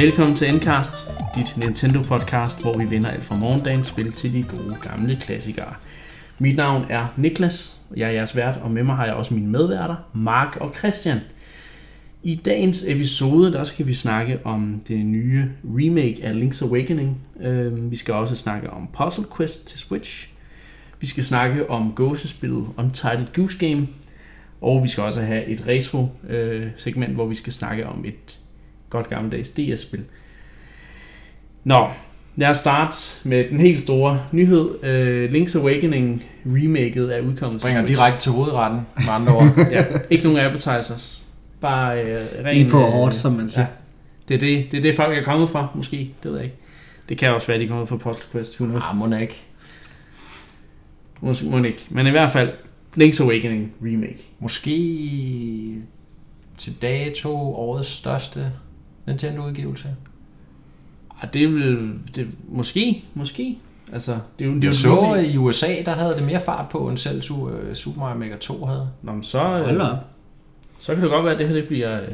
Velkommen til Endcast, dit Nintendo-podcast, hvor vi vender alt fra morgendagens spil til de gode gamle klassikere. Mit navn er Niklas, og jeg er jeres vært, og med mig har jeg også mine medværter, Mark og Christian. I dagens episode, der skal vi snakke om det nye remake af Link's Awakening. Øhm, vi skal også snakke om Puzzle Quest til Switch. Vi skal snakke om gåsespillet Untitled Goose Game. Og vi skal også have et retro-segment, øh, hvor vi skal snakke om et godt gammeldags DS-spil. Nå, lad os starte med den helt store nyhed. Øh, Link's Awakening remaket er udkommet Bringer direkte til hovedretten, med andre ord. Ja, ikke nogen appetizers. Bare øh, ren... Lige på øh, hårdt, som man siger. Ja, det er det, det er det, folk er kommet fra, måske. Det ved jeg ikke. Det kan også være, at de er kommet fra Puzzle Quest. Who knows? Ah, må ikke. Måske, må ikke. Men i hvert fald, Link's Awakening remake. Måske til dato årets største Nintendo-udgivelse. Ah, det er vel... Det, måske, måske. Altså, det er jo, det er jo så remake. i USA, der havde det mere fart på, end selv øh, Super Mario Maker 2 havde. Nå, men så, øh, Hold op. så kan det godt være, at det her det bliver, øh,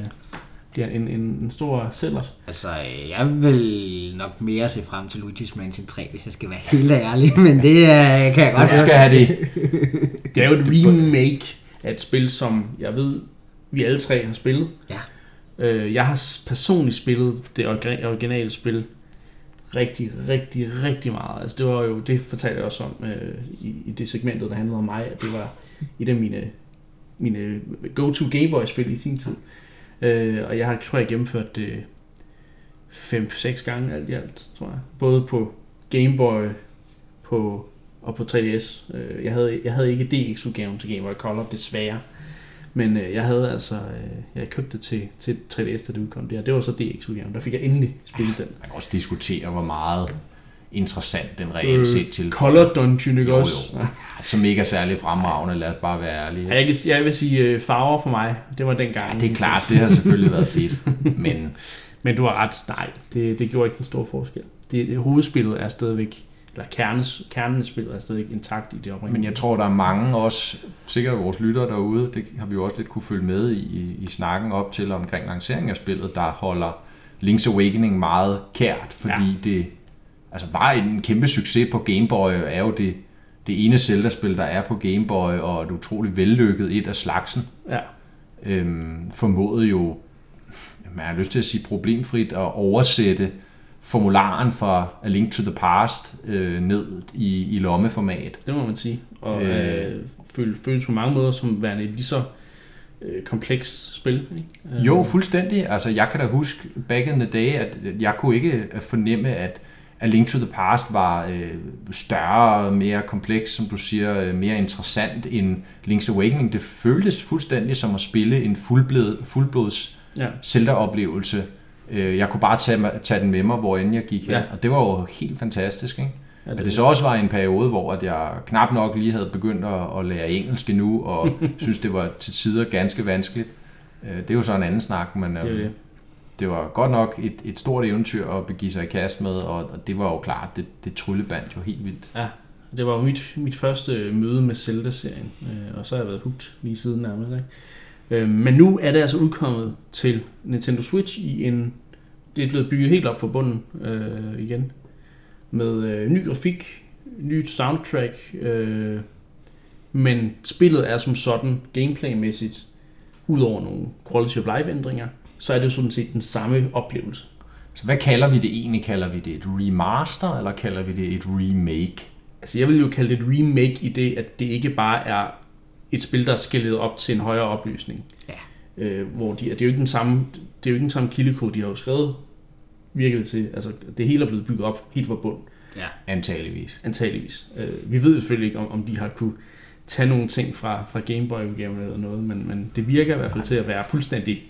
bliver en, en, en stor sælger. Altså, jeg vil nok mere se frem til Luigi's Mansion 3, hvis jeg skal være helt ærlig, men det uh, kan jeg godt Du skal have det. Det er jo et remake af et spil, som jeg ved, vi alle tre har spillet. Ja. Øh, jeg har personligt spillet det originale spil rigtig, rigtig, rigtig meget. Altså det var jo, det fortalte jeg også om øh, i, i det segmentet, der handlede om mig, at det var et af mine, mine go-to Gameboy-spil i sin tid. Øh, og jeg har, tror jeg, gennemført det 5-6 gange alt i alt, tror jeg. Både på Gameboy på, og på 3DS. Øh, jeg, havde, jeg havde ikke DX-udgaven til Gameboy Color, desværre. Men øh, jeg havde altså, øh, jeg købte det til, til 3DS, da det udkom der. Det var så DX-udgaven. Der fik jeg endelig spillet den. Man kan også diskutere, hvor meget interessant den reelt set til. Øh, Color Dungeon, ikke Jo, også? jo. Som ikke er særlig fremragende, lad os bare være ærlige. Ja, jeg, kan, jeg vil sige øh, farver for mig. Det var dengang. Ja, det er klart, det har selvfølgelig været fedt. Men Men du har ret. Nej, det, det gjorde ikke den store forskel. Det, det, hovedspillet er stadigvæk, eller kernes, kernen af spillet er stadigvæk intakt i det oprindelige. Men jeg tror, der er mange også, sikkert vores lyttere derude, det har vi jo også lidt kunne følge med i, i, i snakken op til omkring lanceringen af spillet, der holder Link's Awakening meget kært, fordi ja. det altså var en kæmpe succes på Game Boy, og er jo det, det ene Zelda-spil, der er på Game Boy, og et utroligt vellykket et af slagsen. Ja, Øhm, formåede jo, man har lyst til at sige problemfrit, at oversætte formularen fra A Link to the Past øh, ned i, i lommeformat. det må man sige. Og Øh. øh, føles, føles på mange måder som værende et lige så øh, komplekst spil. Ikke? Øh, Jo, fuldstændig. Altså, jeg kan da huske back in the day, at jeg kunne ikke fornemme, at A Link to the Past var øh, større, mere kompleks, som du siger, øh, mere interessant end Link's Awakening. Det føltes fuldstændig som at spille en fuldblod, fuldblods Ja, Zelda-oplevelse. Øh, Jeg kunne bare tage, tage den med mig, hvor end jeg gik hen, Ja. og det var jo helt fantastisk, ikke? ja At det så også var en periode, hvor at jeg knap nok lige havde begyndt at, at lære engelsk nu, og synes det var til tider ganske vanskeligt. Øh, Det er jo så en anden snak, men det øhm, det. det var godt nok et, et stort eventyr at begive sig i kast med, og, det var jo klart, det, det tryllebandt jo helt vildt. Ja, det var mit, mit første møde med Zelda-serien, øh, og så har jeg været hooked lige siden nærmest. Ikke? Øh, men nu er det altså udkommet til Nintendo Switch i en... Det er blevet bygget helt op fra bunden øh, igen. Med øh, ny grafik, nyt soundtrack, øh, men spillet er som sådan gameplaymæssigt, udover nogle quality of life ændringer, så er det jo sådan set den samme oplevelse. Så hvad kalder vi det egentlig? Kalder vi det et remaster, eller kalder vi det et remake? Altså jeg vil jo kalde det et remake i det, at det ikke bare er et spil, der er skældet op til en højere opløsning. Ja. Øh, hvor de, det er jo ikke den samme, det er jo ikke den samme kildekode, de har jo skrevet, virker det til. Altså det hele er blevet bygget op helt fra bund, Ja. Antageligvis. antageligvis. Øh, vi ved selvfølgelig ikke, om, om de har kunne tage nogle ting fra, fra Game Boy udgaven eller noget, men, men det virker i hvert fald til at være fuldstændig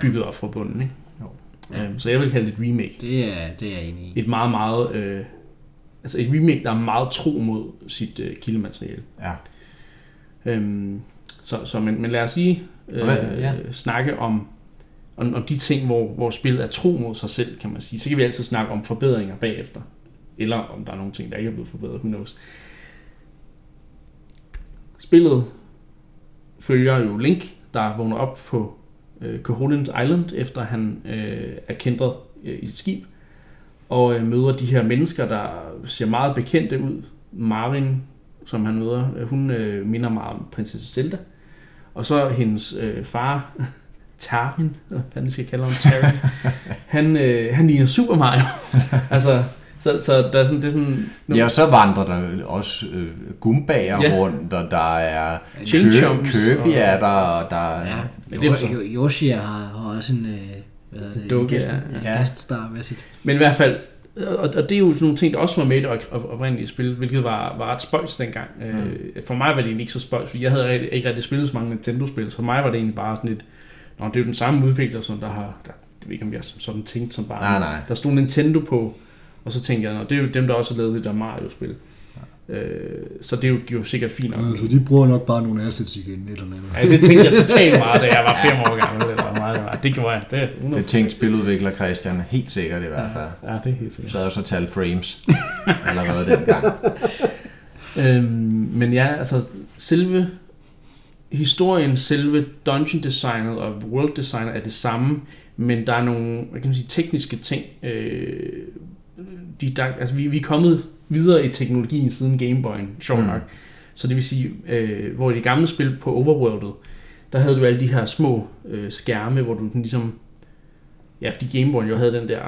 bygget op fra bunden. Ikke? Jo. Øh, så jeg vil kalde det et remake. Det er, det er jeg enig i. Et meget, meget... Øh, altså et remake, der er meget tro mod sit øh, kildemateriale. Ja. Øhm, så, så men, men lad os lige øh, Hvad- ja. snakke om, om, om de ting, hvor, hvor spillet er tro mod sig selv, kan man sige. Så kan vi altid snakke om forbedringer bagefter. Eller om der er nogle ting, der ikke er blevet forbedret. Who knows. Spillet følger jo Link, der vågner op på øh, Koholint Island, efter han øh, er kæntret øh, i sit skib, og øh, møder de her mennesker, der ser meget bekendte ud. Marvin, som han møder, øh, hun øh, minder meget om prinsesse Zelda. Og så hendes øh, far, Tarvin, hvad fanden skal jeg kalde ham, Tarvin, han, øh, han ligner Super Mario. altså, så, så der er sådan, det er sådan... Ja, og så vandrer der også øh, gumbager Ja. rundt, og der er Kirby, og- er der, og der er... Ja, men det er Jo- Yoshi har, har også en, øh, hvad hedder det, en dukke, gæst, ja, ja, ja. gaststar med sit. Men i hvert fald, og, og det er jo sådan nogle ting, der også var med i det op- op- oprindelige spil, hvilket var, var ret spøjs dengang. Mm. Øh, for mig var det egentlig ikke så spøjs, fordi jeg havde ikke rigtig spillet så mange Nintendo-spil, så for mig var det egentlig bare sådan lidt, Nå, det er jo den samme udvikler, som der har, der, jeg ved ikke om jeg sådan tænkt som bare, Nej, nej. der stod Nintendo på, og så tænkte jeg, Nå, det er jo dem, der også har lavet det der Mario-spil. Øh, så det er jo, det er jo sikkert fint nok. Altså, de bruger nok bare nogle assets igen, et eller andet. Ja, det tænkte jeg totalt meget, da jeg var fem år gammel. Eller hvor meget det, var. det gjorde jeg. Det er 100%. Det tænkte spiludvikler Christian helt sikkert i hvert fald. Ja, det er helt sikkert. Så havde jeg så talt frames allerede dengang. Øhm, men ja, altså selve historien, selve dungeon designet og world designet er det samme, men der er nogle, hvad kan man sige, tekniske ting. Øh, de, der, altså vi, vi er kommet videre i teknologien siden Game Boy'en, sjovt Mm. nok. Så det vil sige, øh, hvor i de gamle spil på Overworldet, der havde du alle de her små øh, skærme, hvor du den ligesom, ja, fordi Game Boy'en jo havde den der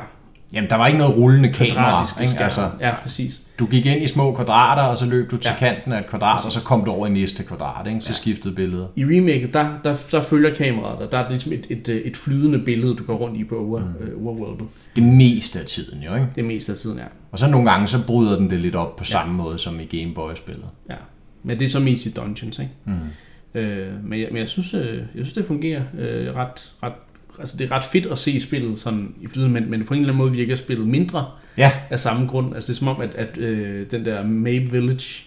Jamen, der var ikke noget rullende kamera. Ikke? skærm. Altså, ja, præcis. du gik ind i små kvadrater, og så løb du til Ja. kanten af et kvadrat, og så kom du over i næste kvadrat. Ikke? Så Ja. skiftede billedet. I remake, der, der, der følger kameraet dig. Der er ligesom et, et, et flydende billede, du går rundt i på over, mm. uh, overworldet. Det meste af tiden jo, ikke? Det meste af tiden, ja. Og så nogle gange, så bryder den det lidt op på samme måde som i Game Boy-spillet. ja. Men det er så mest i dungeons, ikke? Mm. Øh, men, jeg, men jeg synes, øh, jeg synes, det fungerer øh, ret, ret Altså, det er ret fedt at se spillet sådan i flyden, men, men på en eller anden måde virker spillet mindre Ja, af samme grund. Altså, det er som om, at, at øh, den der Mabe Village,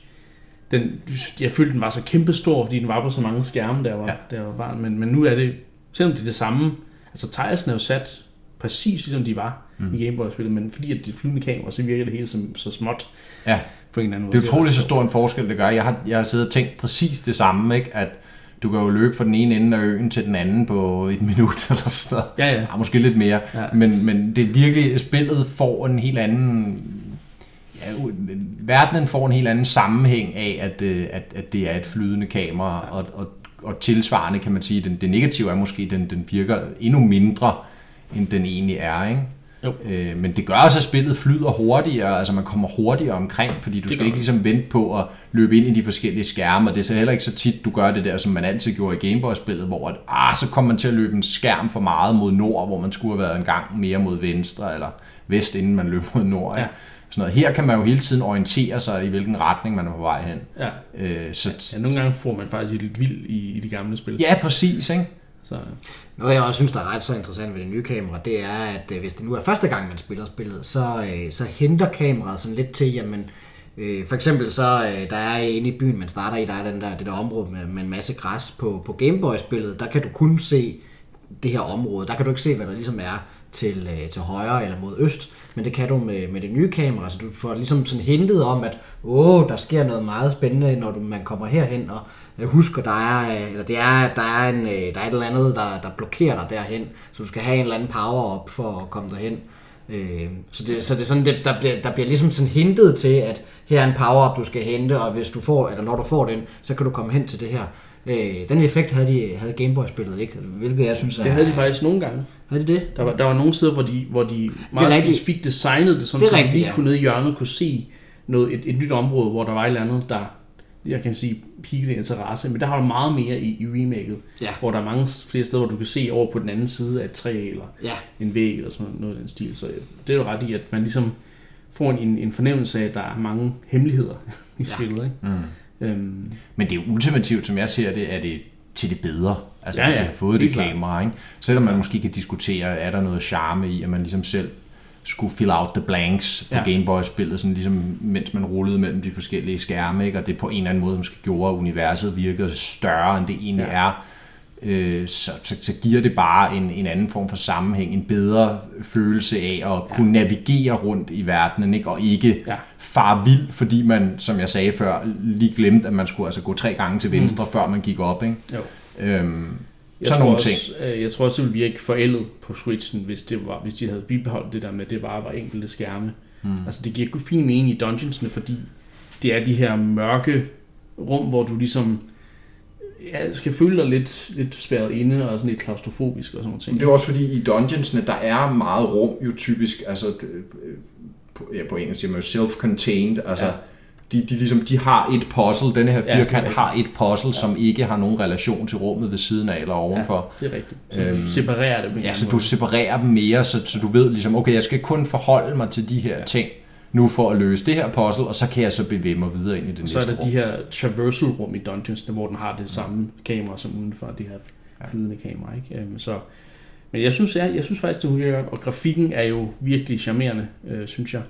den, jeg følte, den var så kæmpestor, fordi den var på så mange skærme, der var, ja. Ja. der var barn. Men, men nu er det, selvom det er det samme, altså tilesen er jo sat præcis ligesom de var mm. i Game Boy-spillet, men fordi at det flydende kamera, så virker det hele som, så småt ja. på en eller anden måde. Det er utroligt så stor en forskel, det gør. Jeg har, jeg har siddet og tænkt præcis det samme, ikke? at du kan jo løbe fra den ene ende af øen til den anden på et minut eller sådan noget. Ja, ja. Ja, måske lidt mere. Ja. Ja. Men, men det er virkelig, spillet får en helt anden... Ja, verdenen får en helt anden sammenhæng af, at, øh, at, at det er et flydende kamera, og, og, og tilsvarende kan man sige, den, det negative er måske, at den, den virker endnu mindre, end den egentlig er, ikke? Jo. Øh, men det gør også, at spillet flyder hurtigere, altså man kommer hurtigere omkring, fordi du Det skal ikke ligesom vente på at løbe ind i de forskellige skærme, og det er så heller ikke så tit, du gør det der, som man altid gjorde i Gameboy-spillet, hvor at, ah, så kommer man til at løbe en skærm for meget mod nord, hvor man skulle have været en gang mere mod venstre, eller vest, inden man løb mod nord. Ikke? Ja. Sådan noget. Her kan man jo hele tiden orientere sig i, hvilken retning man er på vej hen. Ja. Øh, så, ja, nogle gange får man faktisk lidt vild i, i de gamle spil. ja, præcis. Ikke? Så, noget jeg også synes, der er ret så interessant ved det nye kamera, det er, at øh, hvis det nu er første gang, man spiller spillet, så, øh, så henter kameraet sådan lidt til, jamen, øh, for eksempel så, øh, der er inde i byen, man starter i, der er den der, det der område med, med en masse græs på, på Gameboy-spillet, der kan du kun se det her område. Der kan du ikke se, hvad der ligesom er til, øh, til højre eller mod øst, men det kan du med, med det nye kamera, så du får ligesom sådan hintet om, at åh, der sker noget meget spændende, når du, man kommer herhen, og øh, husker, der er, øh, eller det er, der er, en, øh, der er et eller andet, der, der blokerer dig derhen, så du skal have en eller anden power-up for at komme derhen. Øh, så, det, så det er sådan, det, der, bliver, der bliver ligesom sådan hintet til, at her er en power-up, du skal hente, og hvis du får, eller når du får den, så kan du komme hen til det her. Øh, den effekt havde, de, havde Gameboy-spillet ikke, hvilket jeg synes er... det havde de faktisk nogle gange. Havde de det? Der var, der var nogle steder, hvor de, hvor de meget rigtigt. specifikt designede det, sådan, Det så rigtigt, vi lige ja. kunne nede i hjørnet kunne se noget, et, et nyt område, hvor der var et eller andet, der jeg kan sige, peakede interesse, men der har du meget mere i, i remaket, Ja. hvor der er mange flere steder, hvor du kan se over på den anden side af et træ, eller Ja. en væg, eller sådan noget, noget af den stil. Så det er jo ret i, at man ligesom får en, en fornemmelse af, at der er mange hemmeligheder i Ja. spillet. Ikke? Mm. Øhm, Men det er jo ultimativt, som jeg ser det, er det til det bedre. Altså, Ja, ja, ja. ja. har fået det klart. kamera, ikke? Selvom man måske kan diskutere, er der noget charme i, at man ligesom selv skulle fill out the blanks på Ja. ja. Gameboy-spillet, sådan ligesom, mens man rullede mellem de forskellige skærme, ikke? og det på en eller anden måde måske gjorde, at universet virkede større, end det egentlig ja. er. Øh, så, så, så giver det bare en, en anden form for sammenhæng, en bedre følelse af at ja. kunne navigere rundt i verdenen, ikke? og ikke Ja. far vild, fordi man, som jeg sagde før, lige glemte, at man skulle altså gå tre gange til venstre, mm. før man gik op. Ikke? jo. Øhm, Jeg Sådan tror nogle også, øh, Jeg tror også, det ville virke forældet på Switchen, hvis, det var, hvis de havde bibeholdt det der med, at det bare var enkelte skærme. Mm. Altså det giver ikke fin mening i dungeonsene, fordi det er de her mørke rum, hvor du ligesom ja, skal føle dig lidt, lidt spærret inde og sådan lidt klaustrofobisk og sådan noget ting. Det er også fordi i dungeonsne, der er meget rum jo typisk, altså øh, på, ja, på engelsk siger man jo self-contained, altså Ja. ja. de, de, ligesom, de har et puzzle, denne her Ja, firkant er har et puzzle, ja. som ikke har nogen relation til rummet ved siden af eller ovenfor. Ja, det er rigtigt. Så du Øhm, separerer det på en Ja, så du separerer dem mere, så, så du ved ligesom, okay, jeg skal kun forholde mig til de her ja. ting nu for at løse det her puzzle, og så kan jeg så bevæge mig videre ind i det Så er næste der rum. de her traversal rum i dungeonsene, hvor den har det samme kamera som udenfor, det her flydende kamera. Ikke? Øhm, Så, men jeg synes, jeg, jeg synes faktisk, det fungerer godt, og grafikken er jo virkelig charmerende, øh, synes jeg.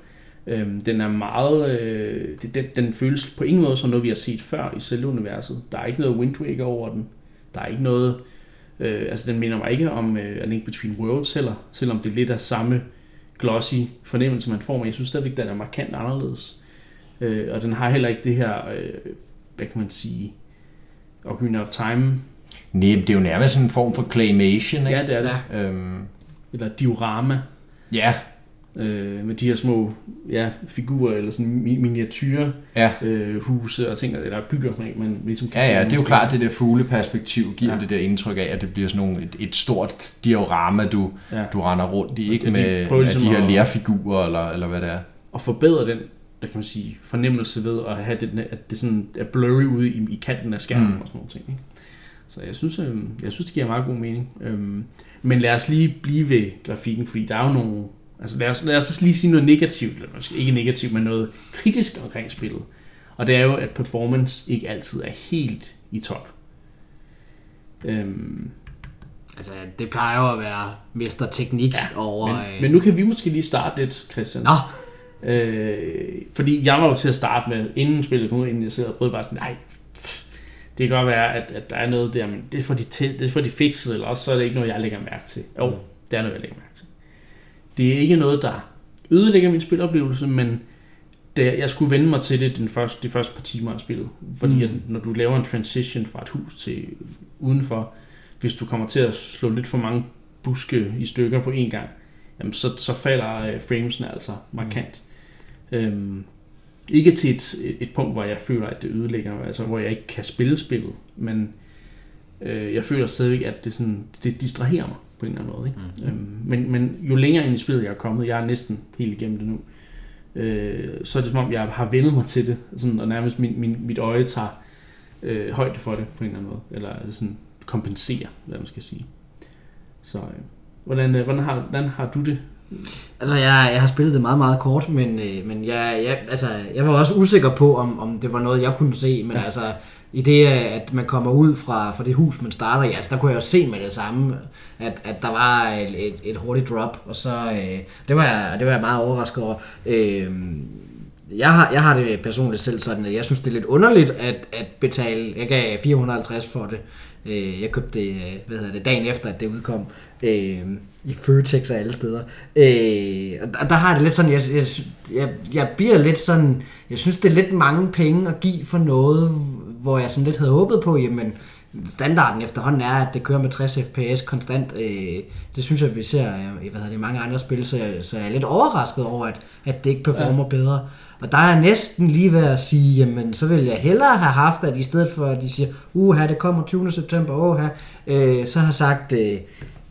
Øhm, den er meget, øh, det, den, den føles på ingen måde som noget, vi har set før i Zelda-universet. Der er ikke noget Wind Waker over den. Der er ikke noget, øh, altså den minder mig ikke om øh, A Link Between Worlds heller, selvom det er lidt af samme glossy fornemmelse, man får, men jeg synes stadigvæk, den er markant anderledes. Øh, og den har heller ikke det her, øh, hvad kan man sige, Ocarina of Time. Nej, det er jo nærmest sådan en form for claymation, ikke? Ja, det er det. Øhm, Eller diorama. ja, øh, med de her små ja, figurer eller sådan mi- miniatyre ja. øh, huse og ting, eller bygger, man, man ligesom kan Ja, ja, det er jo klart, det der fugleperspektiv giver Ja. det der indtryk af, at det bliver sådan nogle, et, et stort diorama, du, Ja. du render rundt i, ikke Ja, de med, med ligesom de her lærfigurer, eller, eller hvad det er. Og forbedre den hvad kan man sige, fornemmelse ved at have det, at det sådan er blurry ude i, i kanten af skærmen Mm. og sådan nogle ting. Ikke? Så jeg synes, øh, jeg synes, det giver meget god mening. Øhm, men lad os lige blive ved grafikken, fordi der er jo nogle... Altså lad os, lad os lige sige noget negativt, eller måske ikke negativt, men noget kritisk omkring spillet. Og det er jo, at performance ikke altid er helt i top. Øhm, Altså, det plejer jo at være mesterteknik ja, over... men, øh, men nu kan vi måske lige starte lidt, Christian. Nå, Øh, fordi jeg var jo til at starte med, inden spillet kom ud, inden jeg sidder og prøvede bare sådan, nej, det kan godt være, at, at der er noget der, men det får de, til, det får de fikset, eller også så er det ikke noget, jeg lægger mærke til. Jo, Mm. det er noget, jeg lægger mærke til. Det er ikke noget, der ødelægger min spiloplevelse, men det, jeg skulle vende mig til det den første, de første par timer af spillet. Fordi mm. at, når du laver en transition fra et hus til udenfor, hvis du kommer til at slå lidt for mange buske i stykker på én gang, jamen så, så falder øh, framesene altså markant. Mm. Øhm, ikke til et, et punkt, hvor jeg føler, at det ødelægger, altså hvor jeg ikke kan spille spillet, men øh, jeg føler stadigvæk, at det, sådan, det distraherer mig på en eller anden måde. Ikke? Mm. Øhm, men, men jo længere ind i spillet jeg er kommet, jeg er næsten helt igennem det nu, øh, så er det som om, jeg har vendet mig til det, sådan, og nærmest min, min, mit øje tager øh, højde for det på en eller anden måde, eller sådan kompenserer, hvad man skal sige. Så øh, hvordan, øh, hvordan, har, hvordan har du det? Altså, jeg, jeg har spillet det meget, meget kort, men, øh, men jeg, jeg, altså, jeg var også usikker på, om, om det var noget, jeg kunne se. Men Ja. ja. altså, i det, at man kommer ud fra, fra det hus, man starter i, altså, der kunne jeg jo se med det samme, at, at der var et, et, et hurtigt drop, og så, øh, det, var jeg, det var jeg meget overrasket over. Øh, jeg har, jeg har det personligt selv sådan, at jeg synes, det er lidt underligt at, at betale, jeg gav 450 for det. Øh, jeg købte det, øh, hvad hedder det, dagen efter, at det udkom. Øh, I Føtex og alle steder. Øh, og der, der har jeg det lidt sådan, jeg, jeg, jeg, jeg bliver lidt sådan, jeg synes, det er lidt mange penge at give for noget, hvor jeg sådan lidt havde håbet på, jamen, standarden efterhånden er, at det kører med 60 fps konstant. Øh, det synes jeg, vi ser øh, hvad hedder det, i mange andre spil, så jeg, så jeg er lidt overrasket over, at, at det ikke performer ja. bedre. Og der er jeg næsten lige ved at sige, jamen så vil jeg hellere have haft, at i stedet for at de siger, uha, det kommer 20. september, uha, øh, så har sagt, øh,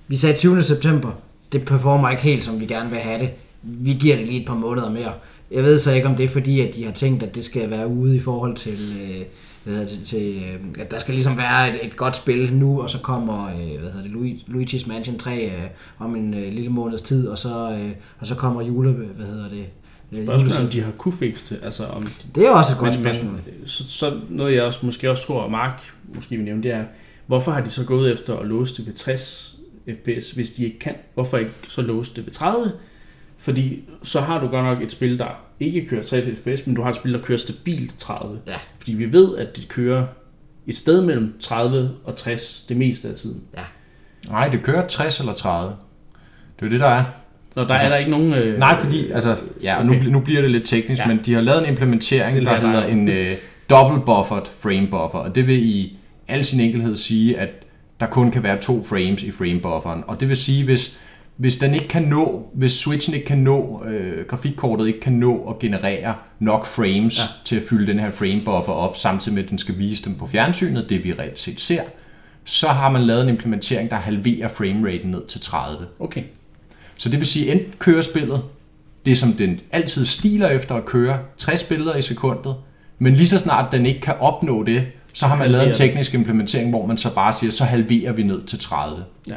vi sagde 20. september, det performer ikke helt, som vi gerne vil have det. Vi giver det lige et par måneder mere. Jeg ved så ikke, om det er fordi, at de har tænkt, at det skal være ude i forhold til, øh, hvad hedder det, til øh, at der skal ligesom være et, et godt spil nu, og så kommer øh, hvad hedder det, Luigi, Luigi's Mansion 3 øh, om en øh, lille måneds tid, og så, øh, og så kommer jule, hvad hedder det, øh, Spørgsmålet om de har kunne fikse det, altså om de, Det er også et godt men, men, spørgsmål. så, så noget jeg også, måske også tror, at Mark måske vil nævne, det er, hvorfor har de så gået efter at låse det ved 60 fps, hvis de ikke kan? Hvorfor ikke så låse det ved 30? Fordi så har du godt nok et spil, der ikke kører 60 fps, men du har et spil, der kører stabilt 30. Ja. Fordi vi ved, at det kører et sted mellem 30 og 60 det meste af tiden. Nej, det kører 60 eller 30. Det er jo det, der er. Når der altså, er der ikke nogen... Øh, Nej, fordi, altså, ja, og okay. nu, nu bliver det lidt teknisk, Ja. ja. men de har lavet en implementering, Det der hedder jeg. en øh, double buffered frame buffer, og det vil i al sin enkelhed sige, at der kun kan være to frames i framebufferen. Og det vil sige, hvis, hvis den ikke kan nå, hvis switchen ikke kan nå, øh, grafikkortet ikke kan nå at generere nok frames ja. til at fylde den her framebuffer op, samtidig med at den skal vise dem på fjernsynet, det vi reelt set ser, så har man lavet en implementering, der halverer frameraten ned til 30. Okay. Så det vil sige, enten kører spillet det, som den altid stiler efter at køre, 60 billeder i sekundet, men lige så snart den ikke kan opnå det, så har man lavet en teknisk implementering, hvor man så bare siger, så halverer vi ned til 30. Ja.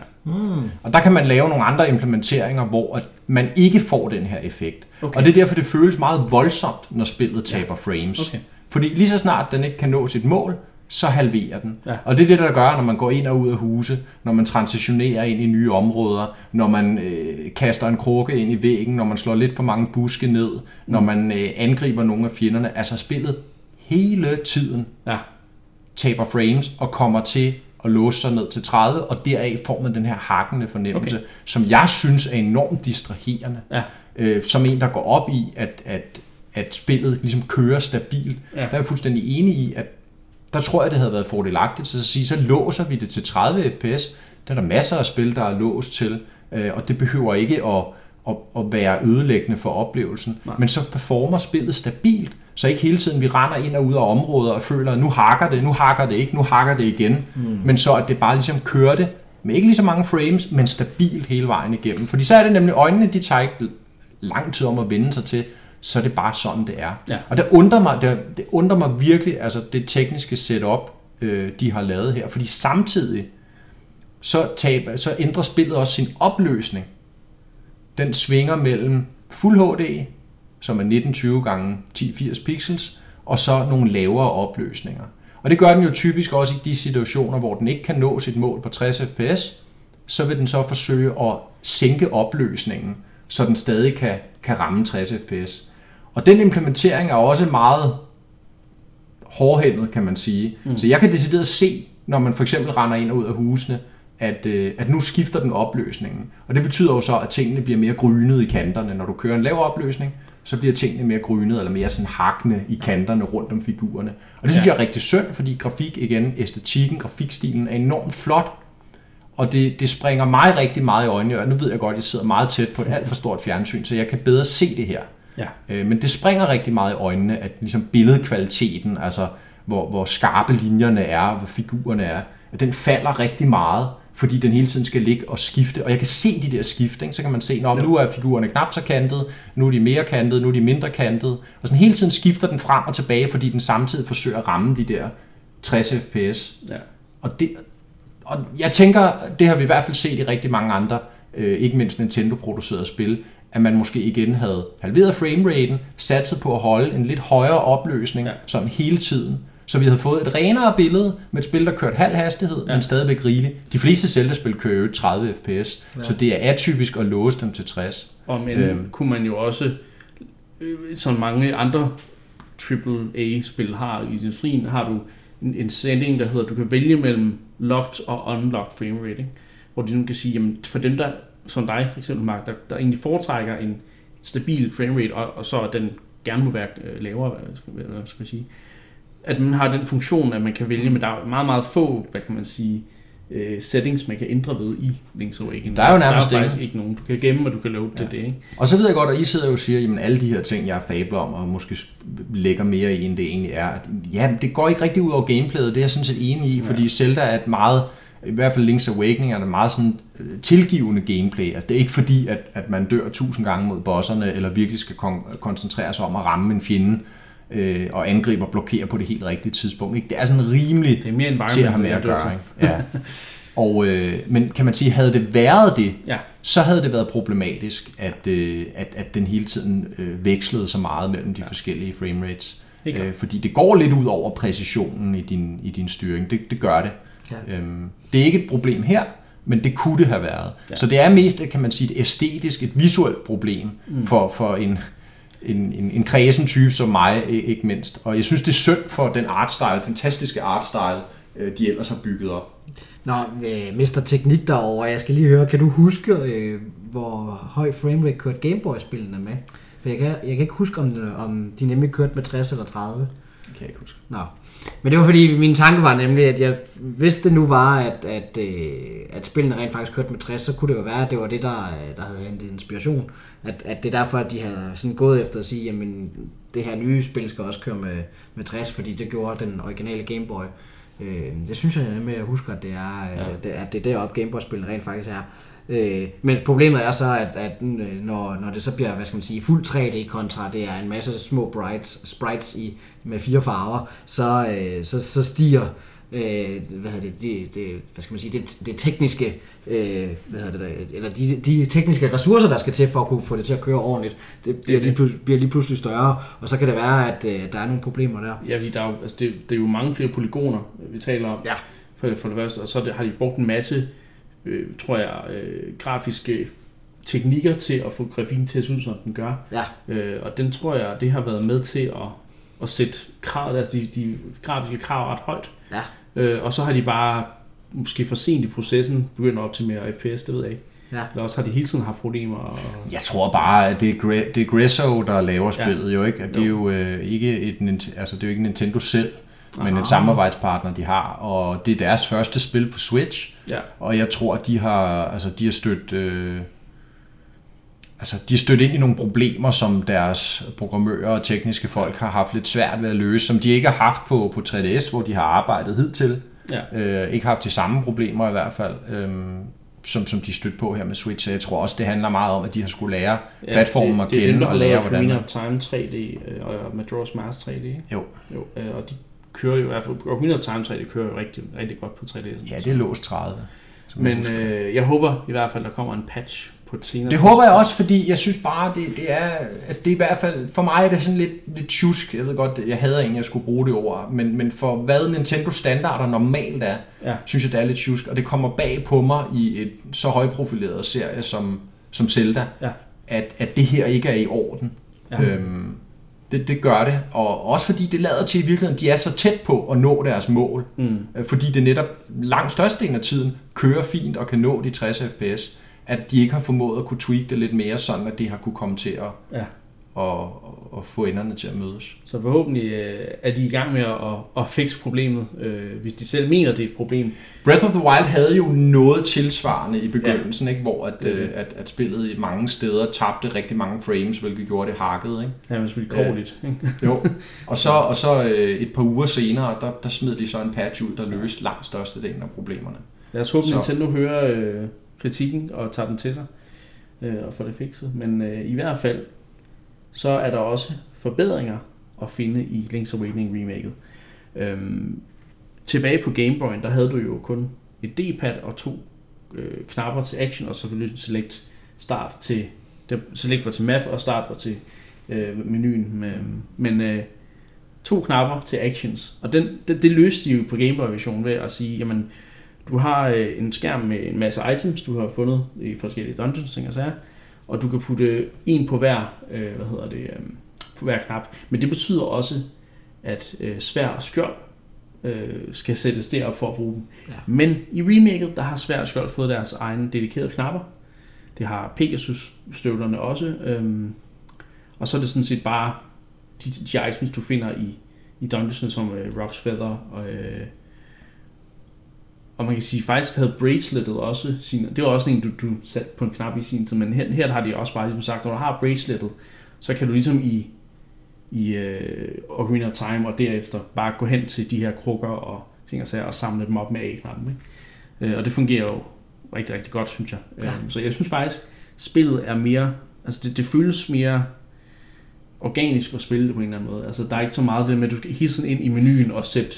Og der kan man lave nogle andre implementeringer, hvor at man ikke får den her effekt. Okay. Og det er derfor, det føles meget voldsomt, når spillet taber frames. Okay. Fordi lige så snart den ikke kan nå sit mål, så halverer den. Ja. Og det er det, der gør, når man går ind og ud af huse, når man transitionerer ind i nye områder, når man øh, kaster en krukke ind i væggen, når man slår lidt for mange buske ned, når Mm. man øh, angriber nogle af fjenderne. Altså spillet hele tiden Ja. Taber frames og kommer til at låse sig ned til 30, og deraf får man den her hakkende fornemmelse, Okay. som jeg synes er enormt distraherende. Ja. Øh, som en, der går op i, at, at, at spillet ligesom kører stabilt. Ja. Der er jeg fuldstændig enig i, at der tror jeg, det havde været fordelagtigt så at sige, så låser vi det til 30 fps. Der er der masser af spil, der er låst til, øh, og det behøver ikke at, at, at være ødelæggende for oplevelsen. Nej. Men så performer spillet stabilt, så ikke hele tiden vi render ind og ud af områder og føler, at nu hakker det, nu hakker det ikke, nu hakker det igen. Mm. Men så at det bare ligesom kører det med ikke lige så mange frames, men stabilt hele vejen igennem. Fordi så er det nemlig øjnene, de tager ikke lang tid om at vende sig til, så er det bare sådan, det er. Ja. Og det undrer mig, det, det undrer mig virkelig, altså det tekniske setup, øh, de har lavet her. Fordi samtidig, så, taber, så ændrer spillet også sin opløsning. Den svinger mellem Fuld HD, som er 1920 gange 1080 pixels, og så nogle lavere opløsninger. Og det gør den jo typisk også i de situationer, hvor den ikke kan nå sit mål på 60 fps, så vil den så forsøge at sænke opløsningen, så den stadig kan, kan ramme 60 fps. Og den implementering er også meget hårdhændet, kan man sige. Mm. Så jeg kan decideret se, når man for eksempel render ind og ud af husene, at, øh, at nu skifter den opløsningen. Og det betyder jo så, at tingene bliver mere grynet i kanterne. Når du kører en lav opløsning, så bliver tingene mere grynet, eller mere sådan hakkende i kanterne rundt om figurerne. Og det synes ja. jeg er rigtig synd, fordi grafik, igen, æstetikken, grafikstilen er enormt flot, og det, det springer mig rigtig meget i øjnene, og nu ved jeg godt, at jeg sidder meget tæt på et alt for stort fjernsyn, så jeg kan bedre se det her. Ja. Øh, men det springer rigtig meget i øjnene, at ligesom billedkvaliteten, altså hvor, hvor skarpe linjerne er, hvor figurerne er, at den falder rigtig meget, fordi den hele tiden skal ligge og skifte. Og jeg kan se de der skift, ikke? så kan man se, at nu er figurerne knap så kantet, nu er de mere kantet, nu er de mindre kantet. Og sådan hele tiden skifter den frem og tilbage, fordi den samtidig forsøger at ramme de der 60 fps. Ja. Og, det, og jeg tænker, det har vi i hvert fald set i rigtig mange andre, øh, ikke mindst Nintendo-producerede spil, at man måske igen havde halveret frameraten, satset på at holde en lidt højere opløsning, ja. sådan hele tiden. Så vi havde fået et renere billede med et spil, der kørte halv hastighed, Ja. men stadigvæk rigeligt. De fleste Zelda-spil kører jo 30 fps, Ja. så det er atypisk at låse dem til 60. Og men Øhm. kunne man jo også, øh, som mange andre AAA-spil har i industrien, har du en, en setting, der hedder, du kan vælge mellem locked og unlocked frame rate, ikke? hvor du nu kan sige, jamen for dem der, som dig for eksempel, Mark, der, der egentlig foretrækker en stabil frame rate, og, og så den gerne må være øh, lavere, hvad skal, hvad skal jeg sige, at man har den funktion, at man kan vælge, men der er meget, meget få, hvad kan man sige, øh, settings, man kan ændre ved i Link's Awakening. Der er jo nærmest der er faktisk ikke nogen. Du kan gemme, og du kan load ja. Ja. det, ikke? Og så ved jeg godt, at I sidder jo og siger, at alle de her ting, jeg fabler om, og måske lægger mere i, end det egentlig er. at, Ja, det går ikke rigtig ud over gameplayet, det er jeg sådan set enig i, fordi Zelda er et meget, i hvert fald Link's Awakening er et meget sådan øh, tilgivende gameplay. Altså det er ikke fordi, at, at man dør tusind gange mod bosserne, eller virkelig skal kon- koncentrere sig om at ramme en fjende, øh, og angribe og blokere på det helt rigtige tidspunkt. Ikke? Det er sådan rimelig Det er mere environment, til at have med at det gøre. Ikke? Ja. Og, øh, men kan man sige, havde det været det, Ja. så havde det været problematisk, at, øh, at, at den hele tiden øh, vekslede så meget mellem de ja. forskellige frame rates. Det er klart. Øh, fordi det går lidt ud over præcisionen i din, i din styring. Det, det gør det. Ja. Øhm, det er ikke et problem her, men det kunne det have været. Ja. Så det er mest, kan man sige, et æstetisk, et visuelt problem mm. for, for en, en, en, en kredsen type som mig, ikke mindst. Og jeg synes, det er synd for den artstyle, fantastiske artstyle, øh, de ellers har bygget op. Nå, øh, Mr. Teknik derovre, jeg skal lige høre, kan du huske, øh, hvor høj framerate kørte Gameboy-spillene med? For jeg kan, jeg kan ikke huske, om, om de nemlig kørte med 60 eller 30. Kan jeg ikke huske. Nå. Men det var fordi, min tanke var nemlig, at jeg, hvis det nu var, at, at, øh, at spillene rent faktisk kørte med 60, så kunne det jo være, at det var det, der, øh, der havde hentet inspiration. At, at det er derfor, at de havde sådan gået efter at sige, jamen det her nye spil skal også køre med, med 60, fordi det gjorde den originale Game Boy. Øh, det synes jeg nemlig, jeg husker, at det er, ja. det, at det er deroppe Game Boy-spillene rent faktisk er. Øh, men problemet er så, at, at øh, når, når det så bliver, hvad skal man sige, fuld 3D kontra, det er en masse små brights, sprites i, med fire farver, så, øh, så, så stiger øh, hvad hedder det, det, det, hvad skal man sige, det, det tekniske, øh, hvad hedder det, eller de, de tekniske ressourcer, der skal til for at kunne få det til at køre ordentligt, det bliver, Det er lige, bliver lige pludselig større, og så kan det være, at øh, der er nogle problemer der. Ja, fordi der er, jo, altså det, det er jo mange flere polygoner, vi taler om. Ja. For, for det første, og så det, har de brugt en masse, øh, tror jeg, øh, grafiske teknikker til at få grafikken til at se ud, som den gør. Ja, Øh, og den tror jeg, det har været med til at, at sætte krav, altså de, de grafiske krav ret højt. ja. Øh, og så har de bare måske for sent i processen begyndt at optimere FPS, det ved jeg ikke. Ja. Eller også har de hele tiden haft problemer. Og, Jeg tror bare, at det er, Gre- det er Gresso, der laver spillet jo, ikke? At det er Jo. øh, ikke et, altså det er jo ikke Nintendo selv, men Ah. en samarbejdspartner, de har, og det er deres første spil på Switch, ja, og jeg tror, de har, altså de har stødt, øh, altså de har stødt ind i nogle problemer, som deres programmører og tekniske folk har haft lidt svært ved at løse, som de ikke har haft på, på 3DS, hvor de har arbejdet hidtil. ja. Øh, ikke haft de samme problemer i hvert fald, øh, som, som de stødte på her med Switch. Så jeg tror også, det handler meget om, at de har skulle lære platformen det, at det er kende dem, der og lære, laver hvordan Ocarina of Time 3D øh, og Majora's Mask 3D. ikke? Jo, Jo, øh, og de kører jo i hvert fald, Ocarina of Time 3D kører jo rigtig, rigtig godt på 3D. ja, det er låst 30. som jeg Men øh, jeg håber i hvert fald, der kommer en patch på et senere Det håber jeg også, fordi jeg synes bare, det, det er, altså det er i hvert fald, for mig er det sådan lidt, lidt tjusk, jeg ved godt, jeg hader egentlig, jeg skulle bruge det ord, men, men for hvad Nintendo standarder normalt er, Ja. synes jeg, det er lidt tjusk, og det kommer bag på mig i et så højprofileret serie som, som Zelda, Ja. at, at det her ikke er i orden. Ja. Øhm, det, det gør det, og også fordi det lader til i virkeligheden, de er så tæt på at nå deres mål, Mm. Øh, fordi det netop langt størstedelen af tiden kører fint og kan nå de 60 fps, at de ikke har formået at kunne tweak det lidt mere, sådan at det har kunne komme til at, Ja. At, at få enderne til at mødes. Så forhåbentlig øh, er de i gang med at, at, at fikse problemet, øh, hvis de selv mener, det er et problem. Breath of the Wild havde jo noget tilsvarende i begyndelsen, ikke? hvor at, øh, at, at spillet i mange steder tabte rigtig mange frames, hvilket gjorde det hakket. Ikke? Ja, men selvfølgelig korligt. Ikke? Jo. Og så, og så øh, et par uger senere, der, der smed de så en patch ud, der løste langt størstedelen af problemerne. Lad os håbe, Så- Nintendo hører øh, kritikken og tager den til sig øh, og får det fikset. Men øh, i hvert fald, så er der også forbedringer at finde i Link's Awakening remaket. Øhm, tilbage på Game Boy, der havde du jo kun et D-pad og to øh, knapper til action, og selvfølgelig select start til, der, select var til map, og start var til øh, menuen. Med, men øh, to knapper til actions, og den, det, det løste de jo på Game Boy-versionen ved at sige, jamen, du har øh, en skærm med en masse items, du har fundet i forskellige dungeons, ting og sager, og du kan putte en på hver, øh, hvad hedder det, øh, på hver knap. Men det betyder også, at øh, svær og skjold øh, skal sættes derop for at bruge dem. Ja. Men i remaket, der har svær og skjold fået deres egne dedikerede knapper. Det har Pegasus-støvlerne også. Øhm, og så er det sådan set bare de, de items, du finder i, i dungeonsene, som øh, Rock's Feather og... Øh, og man kan sige, faktisk havde braceletet også sin, det var også en, du, du satte på en knap i sin tid, men her, her har de også bare ligesom sagt, når du har braceletet, så kan du ligesom i, i øh, Ocarina of Time, og derefter bare gå hen til de her krukker og ting og sager, og samle dem op med A-knappen. Ikke? Øh, og det fungerer jo rigtig, rigtig godt, synes jeg. Ja. Ja. Så jeg synes faktisk, spillet er mere, altså det, det føles mere organisk at spille det på en eller anden måde. Altså der er ikke så meget det med, at du skal hele tiden ind i menuen og sætte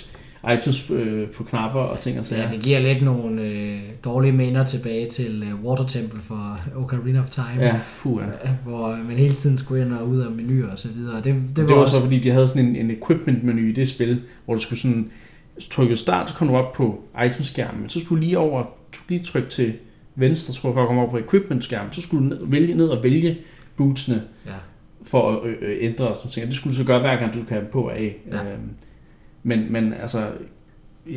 items øh, på knapper og ting og sager. Ja, det giver lidt nogle øh, dårlige minder tilbage til øh, Water Temple for Ocarina of Time, Ja, puh, ja. øh, hvor man hele tiden skulle ind og ud af menuer og så videre. Det, det, var, det var også, så fordi, de havde sådan en, en equipment-menu i det spil, hvor du skulle sådan trykke start, så kom du op på itemskærmen, så skulle du lige over, du lige trykke til venstre, tror jeg, for at komme over på equipment-skærmen, så skulle du ned, vælge, ned og vælge bootsene ja. for at øh, øh, ændre og sådan ting. Og Det skulle du så gøre hver gang, du kan på af. Ja. Øhm, men, men altså,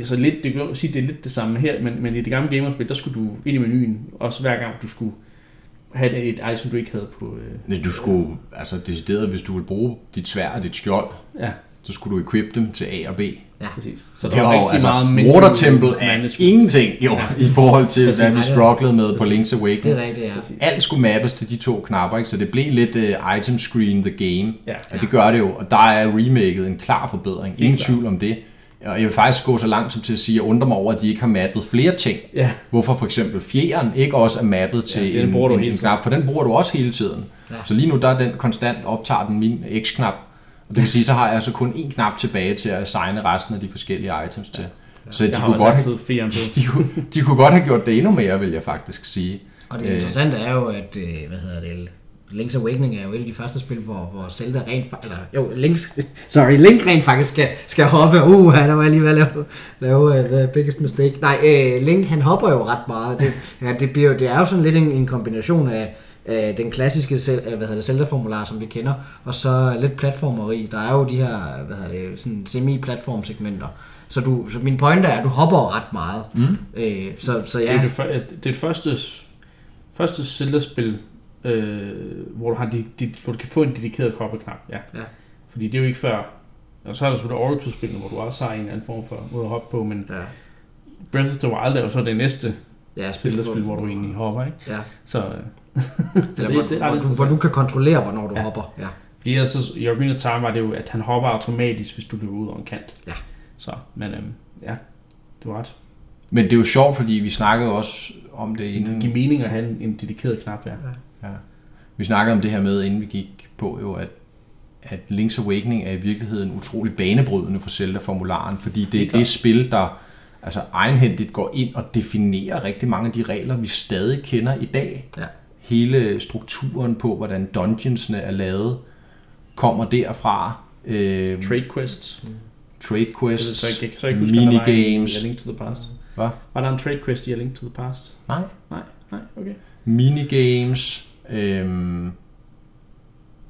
så lidt, det kan sige, det er lidt det samme her, men, men i det gamle gamerspil, der skulle du ind i menuen, også hver gang du skulle have et item, du ikke havde på... Øh, Nej, Du skulle, altså decideret, hvis du vil bruge dit svær og dit skjold, ja, så skulle du equip dem til A og B. Ja. Præcis. Så Det der var var jo, rigtig altså, meget menu Water Temple er ingenting jo, Ja. i forhold til, Præcis. hvad vi det- strugglede med på Link's Det er Awakening. rigtigt, ja. Alt skulle mappes til de to knapper, ikke? så det blev lidt uh, item screen the game. Ja. Og det gør det jo, og der er remaket en klar forbedring. Ingen klart. tvivl om det. Og jeg vil faktisk gå så langt som til at sige, at jeg undrer mig over, at de ikke har mappet flere ting. Ja, Hvorfor for eksempel fjeren ikke også er mappet til den en, en, en knap, for den bruger du også hele tiden. Ja. Så lige nu der er den konstant optager den min X-knap. Og det vil sige, så har jeg så kun én knap tilbage til at assigne resten af de forskellige items til. Så de kunne, godt have, på. de, kunne, de kunne godt have gjort det endnu mere, vil jeg faktisk sige. Og det interessante er jo, at, øh, hvad hedder det, Link's Awakening er jo et af de første spil, hvor, hvor Zelda rent altså, jo, Link's, sorry, Link rent faktisk skal, skal hoppe. Uh, der var jeg lige ved at lave, lave uh, the biggest mistake. Nej, uh, Link han hopper jo ret meget. Det, ja, det, bliver, jo- det er jo sådan lidt en, en kombination af, af den klassiske Zel- øh, hvad hedder det, Zelda-formular, som vi kender, og så lidt platformeri. Der er jo de her hvad hedder det, sådan semi-platform-segmenter. Så, du, så min pointe er, at du hopper ret meget. Mm. Øh, så, så Det ja, er det, det, er det første, første Zelda-spil, øh, hvor, du har de, de, hvor du kan få en dedikeret hoppeknap. Ja. Ja. Fordi det er jo ikke før... Og så er der selvfølgelig Oracle-spillene, hvor du også har en eller anden form for måde at hoppe på, men ja, Breath of the Wild er jo så det næste ja Zelda-spil, hvor du egentlig hopper, ikke? Ja. Så øh, Eller det- hvor, det er hvor, du, hvor du kan kontrollere, hvornår du ja. Ja. hopper. Ja. fordi ellers så, i Ocarina of Time var det jo, at han hopper automatisk, hvis du løber ud over en kant. Ja. Så, men øhm, ja, du har ret. Men det er jo sjovt, fordi vi snakkede også om det Det inden. giver mening at have en, en dedikeret knap, ja. Ja. Vi snakkede om det her med, inden vi gik på, jo, at, at Link's Awakening er i virkeligheden utrolig banebrydende for Zelda-formularen, fordi det er Helt klart. det spil, der altså egenhændigt går ind og definerer rigtig mange af de regler, vi stadig kender i dag. Ja. Hele strukturen på, hvordan dungeonsene er lavet, kommer derfra. Øh, Trade quests. trade Jeg quests, så jeg så ikke huske, om der var en minigames. Link to the Past. Hvad? Var der en trade quest i A Link to the Past? Nej. Nej, nej, okay. Minigames. Øhm,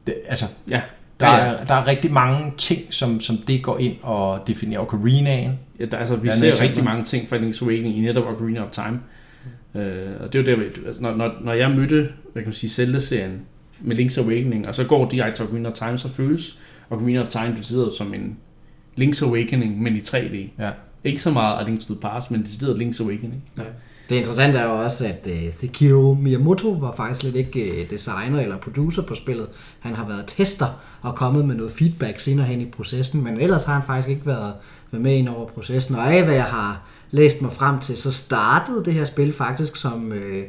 det, altså, Ja, Der, Ja, ja. Er, der er rigtig mange ting, som, som det går ind og definerer Ocarinaen. Ja, der, altså, vi ser rigtig mange ting fra Link's Awakening i netop Ocarina of Time. Øh, og det er jo der, altså, når, når, når jeg mødte, hvad kan man sige, Zelda-serien med Link's Awakening, og så går direkte til Ocarina of Time, så føles Ocarina of Time decideret som en Link's Awakening, men i 3D. Ja. Ikke så meget af Link's to the Past, men decideret Link's Awakening. Ja. Det interessante er jo også, at uh, Sekiro Miyamoto var faktisk lidt ikke uh, designer eller producer på spillet. Han har været tester og kommet med noget feedback senere hen i processen, men ellers har han faktisk ikke været, været med ind over processen. Og af hvad jeg har læst mig frem til, så startede det her spil faktisk som øh,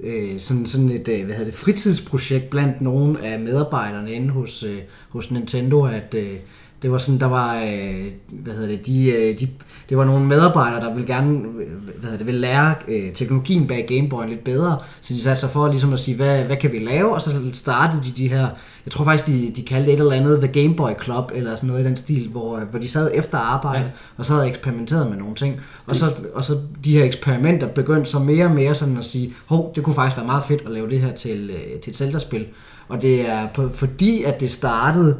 øh, sådan, sådan et øh, hvad hedder det, fritidsprojekt blandt nogle af medarbejderne inde hos, øh, hos Nintendo, at øh, det var sådan, der var, øh, hvad hedder det, de, øh, de, det var nogle medarbejdere, der ville gerne, øh, hvad hedder det, ville lære øh, teknologien bag Game Boy lidt bedre, så de satte sig for ligesom at sige, hvad, hvad kan vi lave, og så startede de de her, jeg tror faktisk, de, de kaldte et eller andet The Game Boy Club, eller sådan noget i den stil, hvor, hvor de sad efter arbejde, ja. og så havde eksperimenteret med nogle ting, og så, og så de her eksperimenter begyndte så mere og mere sådan at sige, hov, det kunne faktisk være meget fedt at lave det her til, til et Zelda-spil, og det er på, fordi, at det startede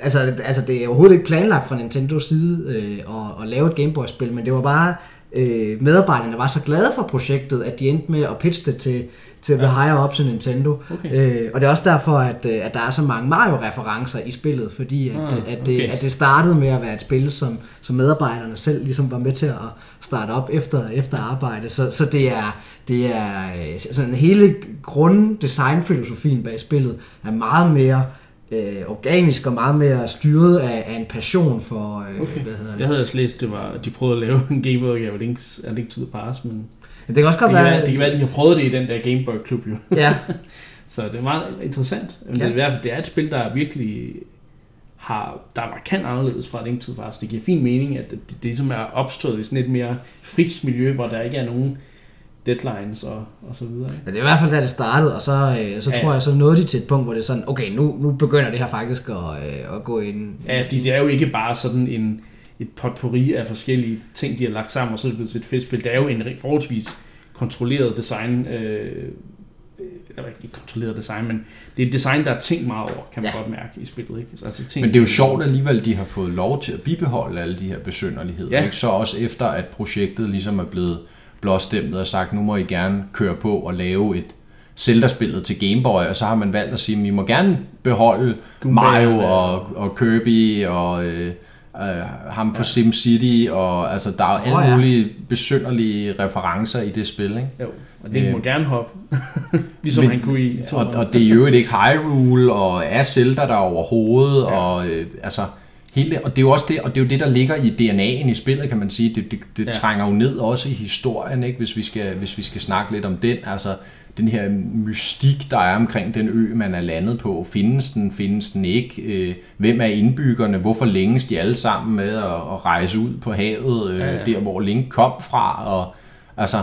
altså, altså det er overhovedet ikke planlagt fra Nintendos side øh, at, at lave et Gameboy-spil, men det var bare, øh, medarbejderne var så glade for projektet, at de endte med at pitche det til, til ja. The Higher Ups i Nintendo. Okay. Øh, og det er også derfor, at, øh, at der er så mange Mario-referencer i spillet, fordi at, Ah, at, det, at det startede med at være et spil, som, som medarbejderne selv ligesom var med til at starte op efter, efter arbejde. Så, så det er, det er øh, sådan hele grunddesignfilosofien bag spillet er meget mere øh, organisk og meget mere styret af, af en passion for, øh, Okay. hvad hedder det? Jeg havde også læst, det var, at de prøvede at lave en Game Boy af Link's, af Link to the Past, men Det kan også det godt kan, være... være, det kan være, at de har prøvet det i den der Game Boy klub jo. Ja, Så det er meget interessant. Men Ja. det, er i hvert fald, det er et spil, der virkelig har, der er markant anderledes fra Link to the Past. Det giver fin mening, at det, det, det ligesom er opstået i sådan et mere frit miljø, hvor der ikke er nogen deadlines og, og så videre. Ikke? Men det er i hvert fald, da det startede, og så, øh, så Ja. tror jeg, så nåede de til et punkt, hvor det er sådan, okay, nu, nu begynder det her faktisk at, øh, at gå ind. Ja, fordi det er jo ikke bare sådan en, et potpourri af forskellige ting, de har lagt sammen, og så er det blevet til et fedt spil. Det er jo en forholdsvis kontrolleret design, øh, eller ikke kontrolleret design, men det er et design, der er tænkt meget over, kan man Ja. ja. godt mærke i spillet. Ikke? Altså, tænkt, Men det er jo sjovt alligevel, de har fået lov til at bibeholde alle de her besynderligheder. Ja. Ikke? Så også efter, at projektet ligesom er blevet blåstemplet og sagt, nu må I gerne køre på og lave et Zelda-spillet til Game Boy, og så har man valgt at sige, at I må gerne beholde Mario og, og Kirby og... Øh, øh, ham på ja. SimCity, og altså, der er alle Åh, ja. mulige besynderlige referencer i det spil, ikke? Jo, og det Øh, må gerne hoppe. ligesom men- han kunne i Og, og det er jo ikke Hyrule, og er Zelda der overhovedet, ja. og øh, altså hele, og det er jo også det, og det er jo det, der ligger i DNA'en i spillet, kan man sige. Det, det, det Ja. trænger jo ned også i historien, ikke? Hvis, vi skal, hvis vi skal snakke lidt om den, altså den her mystik, der er omkring den ø, man er landet på. Findes den, findes den ikke? Øh, hvem er indbyggerne? Hvorfor længes de alle sammen med at, at rejse ud på havet, øh, Ja, ja, der hvor Link kom fra? Og, altså,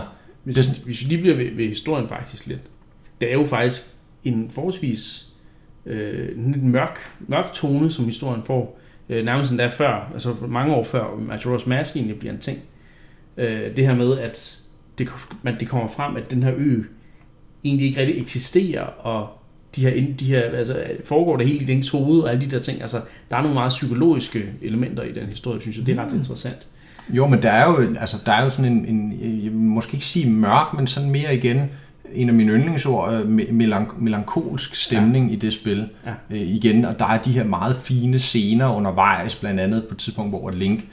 Hvis, Det hvis vi lige bliver ved, ved historien faktisk lidt. Det er jo faktisk en forholdsvis øh, en lidt mørk, mørk tone, som historien får. Øh, nærmest endda før, altså mange år før Majora's Mask egentlig bliver en ting. Øh, det her med, at det, man, det kommer frem, at den her ø egentlig ikke rigtig eksisterer, og de her, de her altså, foregår det hele i Links hoved, og alle de der ting. Altså, der er nogle meget psykologiske elementer i den historie, synes jeg. Det er ret interessant. Jo, men der er jo, altså, der er jo sådan en, en, jeg vil måske ikke sige mørk, men sådan mere igen, en af mine yndlingsord, øh, me- melank- melankolsk stemning ja. i det spil. Ja. Øh, igen, og der er de her meget fine scener undervejs, blandt andet på et tidspunkt, hvor Link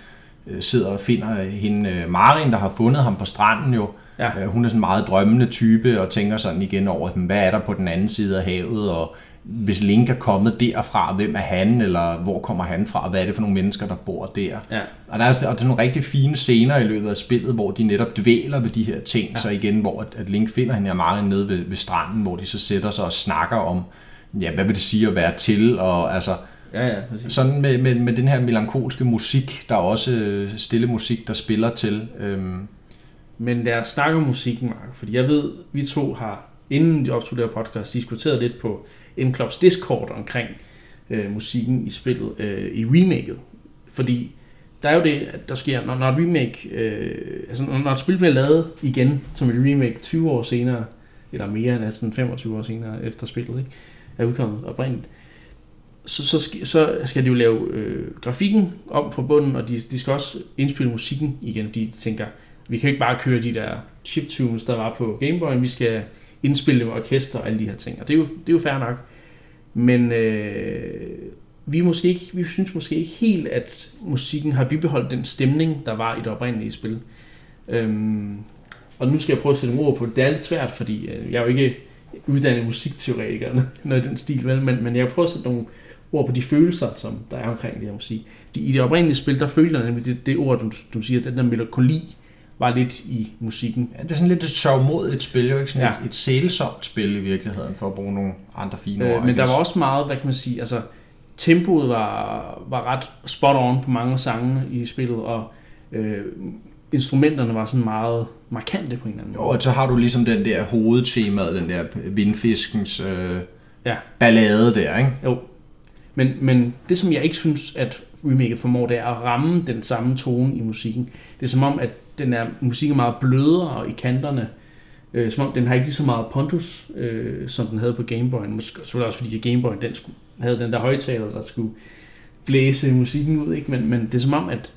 øh, sidder og finder hende, øh, Marin, der har fundet ham på stranden jo. Ja. Øh, hun er sådan en meget drømmende type, og tænker sådan igen over, "Hm, hvad er der på den anden side af havet, og hvis Link er kommet derfra, hvem er han, eller hvor kommer han fra, og hvad er det for nogle mennesker, der bor der. Ja. Og der er, også- og der er nogle rigtig fine scener i løbet af spillet, hvor de netop dvæler ved de her ting. Ja. Ja. Så igen, hvor at, Link finder hende og Marin nede ved, ved stranden, hvor de så sætter sig og snakker om, ja, hvad vil det sige at være til, og altså Ja, ja, præcis. sådan med, med, med den her melankolske musik, der er også øh, stille musik, der spiller til. Øhm, Men lad os snakke om musikken, Mark, fordi jeg ved, vi to har, inden de optog det her podcast, diskuteret lidt på M. Klops Discord omkring øh, musikken i spillet, øh, i remaket. Fordi der er jo det, at der sker, når, når et remake, øh, altså når, når et spil bliver lavet igen, som et remake 20 år senere, eller mere, næsten 25 år senere efter spillet, ikke, er udkommet oprindeligt, så, så, skal, så skal de jo lave øh, grafikken om fra bunden, og de, de skal også indspille musikken igen, fordi de tænker, vi kan ikke bare køre de der chiptunes, der var på Game Boy, vi skal indspille med orkester og alle de her ting. Og det er jo, det er jo fair nok. Men øh, vi, måske ikke, vi synes måske ikke helt, at musikken har bibeholdt den stemning, der var i det oprindelige spil. Øhm, og nu skal jeg prøve at sætte ord på det. Det er lidt svært, fordi øh, jeg er jo ikke uddannet musikteoretiker eller noget i den stil, vel? Men, men jeg prøver at sætte nogle ord på de følelser, som der er omkring det her musik. De, I det oprindelige spil, der føler jeg nemlig det, det ord, du, du siger, den der melankoli, var lidt i musikken. ja, det er sådan lidt et sørgmodigt spil, jo ikke sådan Ja. et, et sælsomt spil i virkeligheden, for at bruge nogle andre fine ord. Øh, men ikke? der var også meget, hvad kan man sige, altså tempoet var, var ret spot on på mange sange i spillet, og øh, instrumenterne var sådan meget markante på en eller anden Jo, måde. og så har du ligesom den der hovedtema, den der vindfiskens øh, Ja. ballade der, ikke? Jo. Men, men det, som jeg ikke synes, at remaket formår, det er at ramme den samme tone i musikken. Det er som om, at den er, musikken er meget blødere i kanterne. Øh, som om den har ikke lige så meget pondus, øh, som den havde på Game Boy. Måske selvfølgelig også fordi, Game Boy den skulle, havde den der højtaler, der skulle blæse musikken ud. Ikke? Men, men det er som om, at,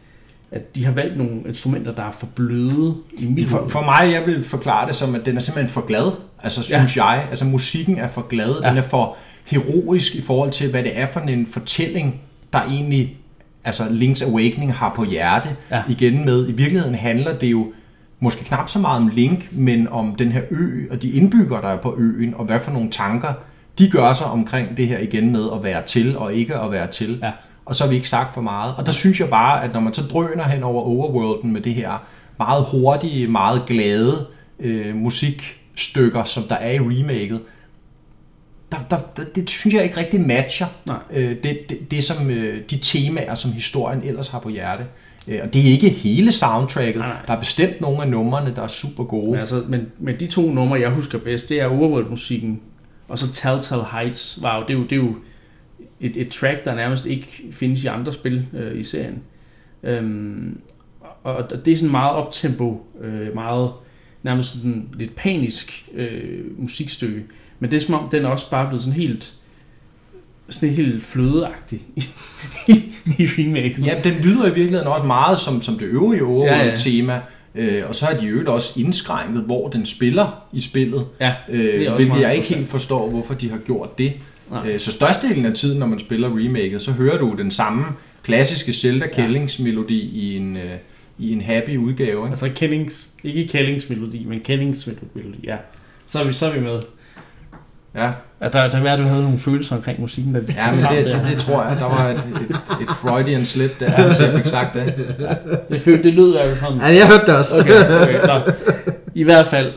at de har valgt nogle instrumenter, der er for bløde i mit For, for mig, jeg vil forklare det som, at den er simpelthen for glad. Altså, synes ja. jeg. Altså, musikken er for glad. Ja. Den er for heroisk i forhold til, hvad det er for en fortælling, der egentlig, altså Link's Awakening har på hjerte. Ja. Igen med, i virkeligheden handler det jo måske knap så meget om Link, men om den her ø og de indbyggere, der er på øen, og hvad for nogle tanker de gør sig omkring det her igen med at være til og ikke at være til. Ja. Og så har vi ikke sagt for meget. Og der synes jeg bare, at når man så drøner hen over overworlden med det her meget hurtige, meget glade øh, musikstykker, som der er i remaket, der, der, der, det synes jeg ikke rigtig matcher Nej. øh, det, det, det som, øh, de temaer, som historien ellers har på hjerte. Øh, og det er ikke hele soundtracket. Nej, nej. Der er bestemt nogle af numrene, der er super gode. Men, altså, men, men de to numre, jeg husker bedst, det er Overworld-musikken, og så Telltale Heights. Wow, det er jo, det er jo et, et track, der nærmest ikke findes i andre spil øh, i serien. Øhm, og, og det er sådan meget optempo, øh, meget nærmest sådan lidt panisk øh, musikstykke. Men det er som om, den er også bare blevet sådan helt sådan helt flødeagtig i, i, remaket. Ja, den lyder i virkeligheden også meget som, som det øvrige Ja, ja. overworld-tema. Øh, og så har de jo også indskrænket, hvor den spiller i spillet. Ja, Øh, er også hvilket jeg ikke helt forstår, hvorfor de har gjort det. Nej. Øh, så størstedelen af tiden, når man spiller remaket, så hører du den samme klassiske Zelda kællingsmelodi i en, øh, i en happy udgave. Ikke? Altså Kennings, ikke Kennings melodi, men Kennings melodi, ja. Så er vi, så er vi med. Ja, At der, der var, du havde nogle følelser omkring musikken, da ja men det, det, det, tror jeg, der var et, et, et Freudian slip der, hvis jeg fik sagt det. Det, følte, det lød altså sådan. Ja, jeg hørte det også. Okay, okay. Nå. I hvert fald,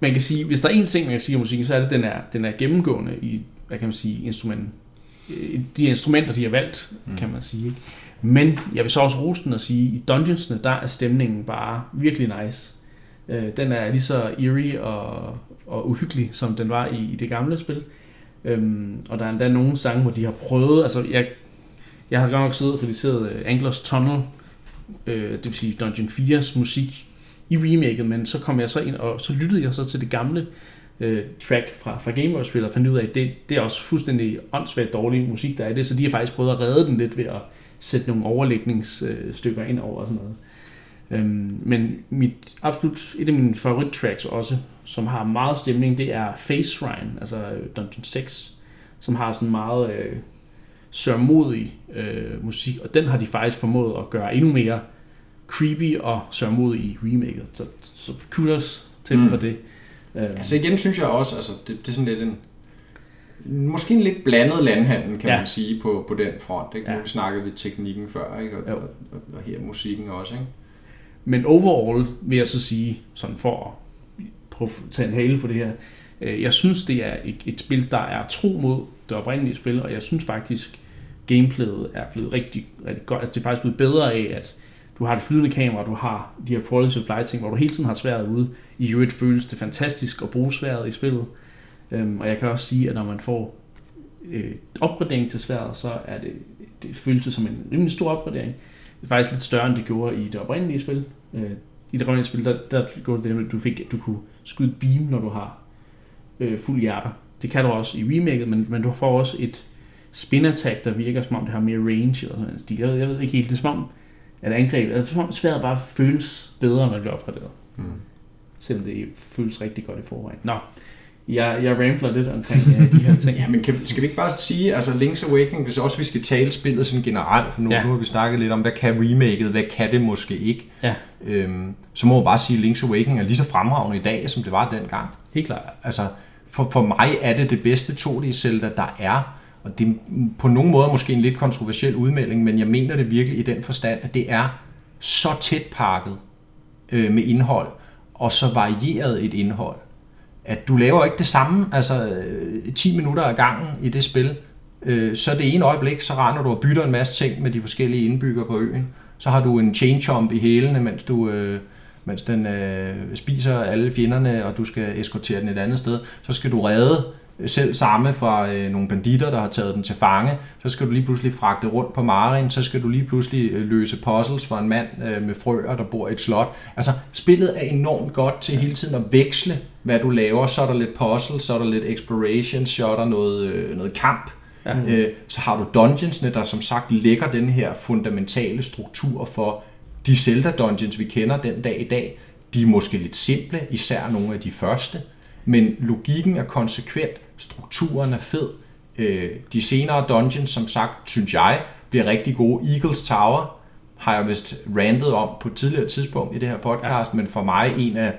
man kan sige, hvis der er en ting, man kan sige om musikken, så er det, at den er, den er gennemgående i, hvad kan man sige, instrument, øh, de instrumenter, de har valgt, mm. kan man sige. Ikke? Men jeg vil så også rose den og sige, at i Dungeonsne, der er stemningen bare virkelig nice. Øh, Den er lige så eerie og, og uhyggelig, som den var i, i det gamle spil. Øhm, og der er endda nogle sange, hvor de har prøvet, altså jeg, jeg har godt nok siddet og kritiseret uh, øh, Anglers Tunnel, øh, det vil sige Dungeon 4's musik i remaket, men så kom jeg så ind, og så lyttede jeg så til det gamle øh, track fra, fra Game Boy-spillet, og fandt ud af, at det, det er også fuldstændig åndssvagt dårlig musik, der er i det, så de har faktisk prøvet at redde den lidt ved at sætte nogle overlægningsstykker ind over og sådan noget. Øhm, men mit, absolut et af mine favorit tracks også, som har meget stemning, det er Face Shrine, altså øh, Dungeon 6, som har sådan meget øh, sørmodig øh, musik, og den har de faktisk formået at gøre endnu mere creepy og sørmodig i remaket. Så, så kudos til dem Mm. for det. Øh, Altså igen synes jeg også, altså det, det er sådan lidt en, måske en lidt blandet landhandel, kan Ja. man sige, på, på den front. Ikke? Ja. Nu snakkede vi teknikken før, ikke? Og, Jo. og, og, og her musikken også. Ikke? Men overall vil jeg så sige, sådan for at prøve at tage en hale på det her, øh, jeg synes, det er et, et spil, der er tro mod det oprindelige spil, og jeg synes faktisk, gameplayet er blevet rigtig, rigtig godt. Altså, det er faktisk blevet bedre af, at du har det flydende kamera, du har de her quality of light ting, hvor du hele tiden har sværet ude. I øvrigt føles det fantastisk at bruge sværet i spillet. Øhm, og jeg kan også sige, at når man får øh, opgradering til sværet, så er det, det føles det som en rimelig stor opgradering. Det er faktisk lidt større, end det gjorde i det oprindelige spil. Øh, I det oprindelige spil, der, der gjorde det det, med, at du, fik, du kunne skyde beam, når du har øh, fuld hjerter. Det kan du også i remaket, men, men du får også et spin attack, der virker som om det har mere range eller sådan en stil. Jeg, ved- jeg ved ikke helt, det er som om, at angreb, altså, som om sværet bare føles bedre, når det bliver opgraderet. Mm. Selvom det føles rigtig godt i forvejen. Nå, jeg, jeg rambler lidt omkring øh, de her ting. Ja, men kan, skal vi ikke bare sige, altså Link's Awakening, hvis også vi skal tale spillet sådan generelt, for nu, Ja. ja. nu har vi snakket lidt om, hvad kan remaket, hvad kan det måske ikke, Ja. øhm, så må jeg bare sige, at Link's Awakening er lige så fremragende i dag, som det var dengang. Helt klart. Altså, for, for mig er det det bedste 2D-Zelda, der er. Og det er på nogen måde måske en lidt kontroversiel udmelding, men jeg mener det virkelig i den forstand, at det er så tæt pakket øh, med indhold, og så varieret et indhold, at du laver ikke det samme, altså øh, 10 minutter ad gangen i det spil. Øh, så det ene øjeblik, så render du og bytter en masse ting med de forskellige indbyggere på øen. Så har du en chain chomp i hælene, mens du... Øh, mens den øh, spiser alle fjenderne, og du skal eskortere den et andet sted, så skal du redde øh, selv samme fra øh, nogle banditter, der har taget den til fange. Så skal du lige pludselig fragte rundt på Marin, så skal du lige pludselig øh, løse puzzles for en mand øh, med frøer, der bor i et slot. Altså, spillet er enormt godt til hele tiden at veksle, hvad du laver. Så er der lidt puzzle, så er der lidt exploration, så er der noget, øh, noget kamp. Ja. Øh, så har du dungeonsne, der som sagt lægger den her fundamentale struktur for de Zelda dungeons, vi kender den dag i dag. De er måske lidt simple, især nogle af de første, men logikken er konsekvent, strukturen er fed. Øh, de senere dungeons, som sagt, synes jeg, bliver rigtig gode. Eagles Tower har jeg vist rantet om på et tidligere tidspunkt i det her podcast, ja. men for mig en af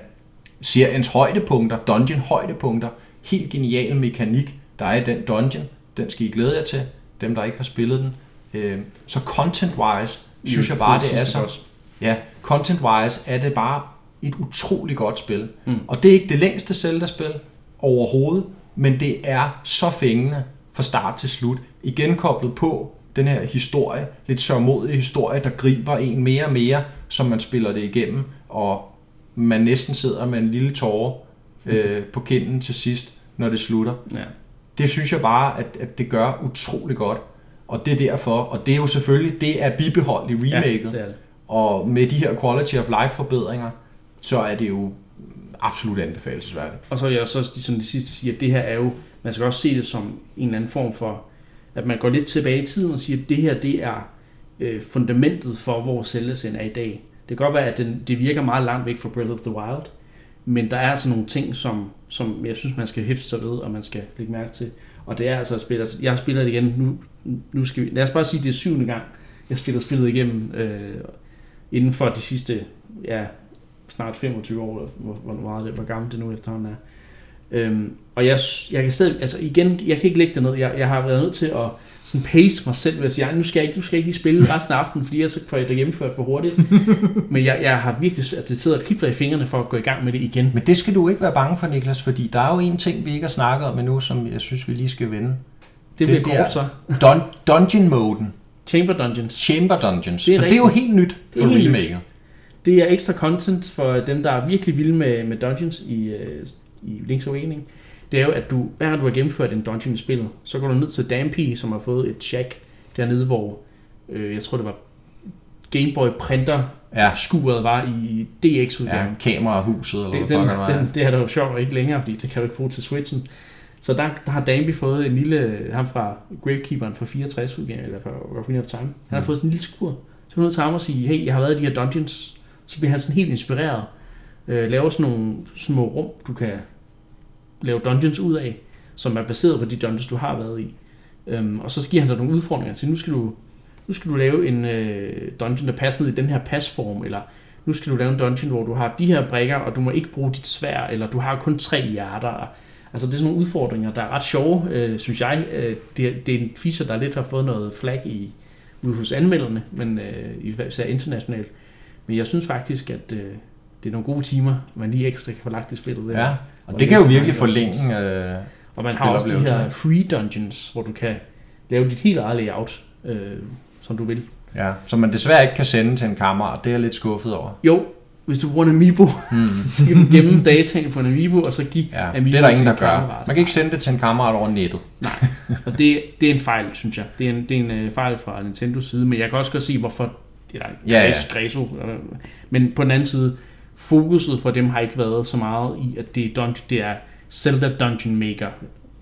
seriens højdepunkter, dungeon højdepunkter, helt genial mekanik, der er i den dungeon. Den skal I glæde jer til, dem der ikke har spillet den. Øh, så content-wise, synes jeg bare, det er så... Ja, content-wise er det bare et utroligt godt spil. Mm. Og det er ikke det længste Zelda-spil overhovedet, men det er så fængende fra start til slut. Igen koblet på den her historie, lidt sørmodig historie, der griber en mere og mere, som man spiller det igennem, og man næsten sidder med en lille tåre øh, på kinden til sidst, når det slutter. Ja. Det synes jeg bare, at, at det gør utrolig godt. Og det er derfor, og det er jo selvfølgelig, det er bibeholdt i Ja, remaket. det er det. Og med de her quality of life forbedringer, så er det jo absolut anbefalesværdigt. Og så vil jeg så som det sidste sige, at det her er jo, man skal også se det som en eller anden form for, at man går lidt tilbage i tiden og siger, at det her, det er øh, fundamentet for, hvor Zelda-serien er i dag. Det kan godt være, at den, det virker meget langt væk fra Breath of the Wild, men der er altså nogle ting, som, som jeg synes, man skal hæfte sig ved, og man skal lægge mærke til. Og det er altså et spil, altså, jeg spiller det igen, nu, nu skal vi, lad os bare sige, det er syvende gang, jeg spiller spillet igennem øh, inden for de sidste, ja, snart 25 år, hvor, hvor meget det, hvor gammelt det nu efterhånden er. Øhm, og jeg, jeg kan stadig, altså igen, jeg kan ikke lægge det ned. Jeg, jeg har været nødt til at sådan pace mig selv ved at sige, "Ej, nu skal jeg ikke, du skal ikke lige spille resten af aftenen, fordi ellers så får jeg det gennemført for hurtigt. Men jeg, jeg har virkelig, at det sidder og kribler i fingrene for at gå i gang med det igen. Men det skal du ikke være bange for, Niklas, fordi der er jo en ting, vi ikke har snakket om endnu, som jeg synes, vi lige skal vende. Det bliver kort så. Dun- dungeon-moden. Chamber Dungeons. Chamber Dungeons. Det er for det er jo helt nyt for nyt. remaket. Det er ekstra content for dem, der er virkelig vilde med, med dungeons i, øh, i Link's Awakening. Det er jo, at du, hver gang du har gennemført en dungeon i spillet, så går du ned til Dampy, som har fået et shack dernede, hvor øh, jeg tror, det var Gameboy printer Ja, skuret var i ja DX-udgaven. kamerahuset, eller det, hvad den, var. den, det er der jo sjovt ikke længere, fordi det kan du ikke bruge til Switchen. Så der, der har Danby fået en lille, ham fra Gravekeeperen fra 64 udgaven, eller fra Ocarina of Time. Han har Mm. fået sådan en lille skur. Så er du nødt til ham at sige, hey, jeg har været i de her dungeons. Så bliver han sådan helt inspireret. Øh, laver sådan nogle små rum, du kan lave dungeons ud af, som er baseret på de dungeons, du har været i. Øhm, og så giver han dig nogle udfordringer til, nu skal du, nu skal du lave en øh, dungeon, der passer ned i den her pasform, eller nu skal du lave en dungeon, hvor du har de her brækker, og du må ikke bruge dit svær, eller du har kun tre hjerter. Altså det er sådan nogle udfordringer, der er ret sjove, øh, synes jeg. Øh, det, det er en feature, der lidt har fået noget flag i, ude hos anmelderne, men øh, især internationalt. Men jeg synes faktisk, at øh, det er nogle gode timer, man lige ekstra kan få lagt i spillet. Ja, og Og det kan jo virkelig forlænge... Øh, Og man har også de her free dungeons, hvor du kan lave dit helt eget layout, øh, som du vil. ja, som man desværre ikke kan sende til en kammerat. Det er jeg lidt skuffet over. Jo, hvis du bruger en Amiibo, Hmm. så kan du gemme dataen på en Amiibo, og så give Ja, Amiibo det er der ingen, der en gør. kammerat. Man kan ikke sende det til en kammerat over nettet. Og det, det er en fejl, synes jeg. Det er en, det er en øh, fejl fra Nintendos side, men jeg kan også godt se, hvorfor det er Ja, ja. græs, græso. øh, Men på den anden side, fokuset for dem har ikke været så meget i, at det er, dungeon, det er Zelda Dungeon Maker.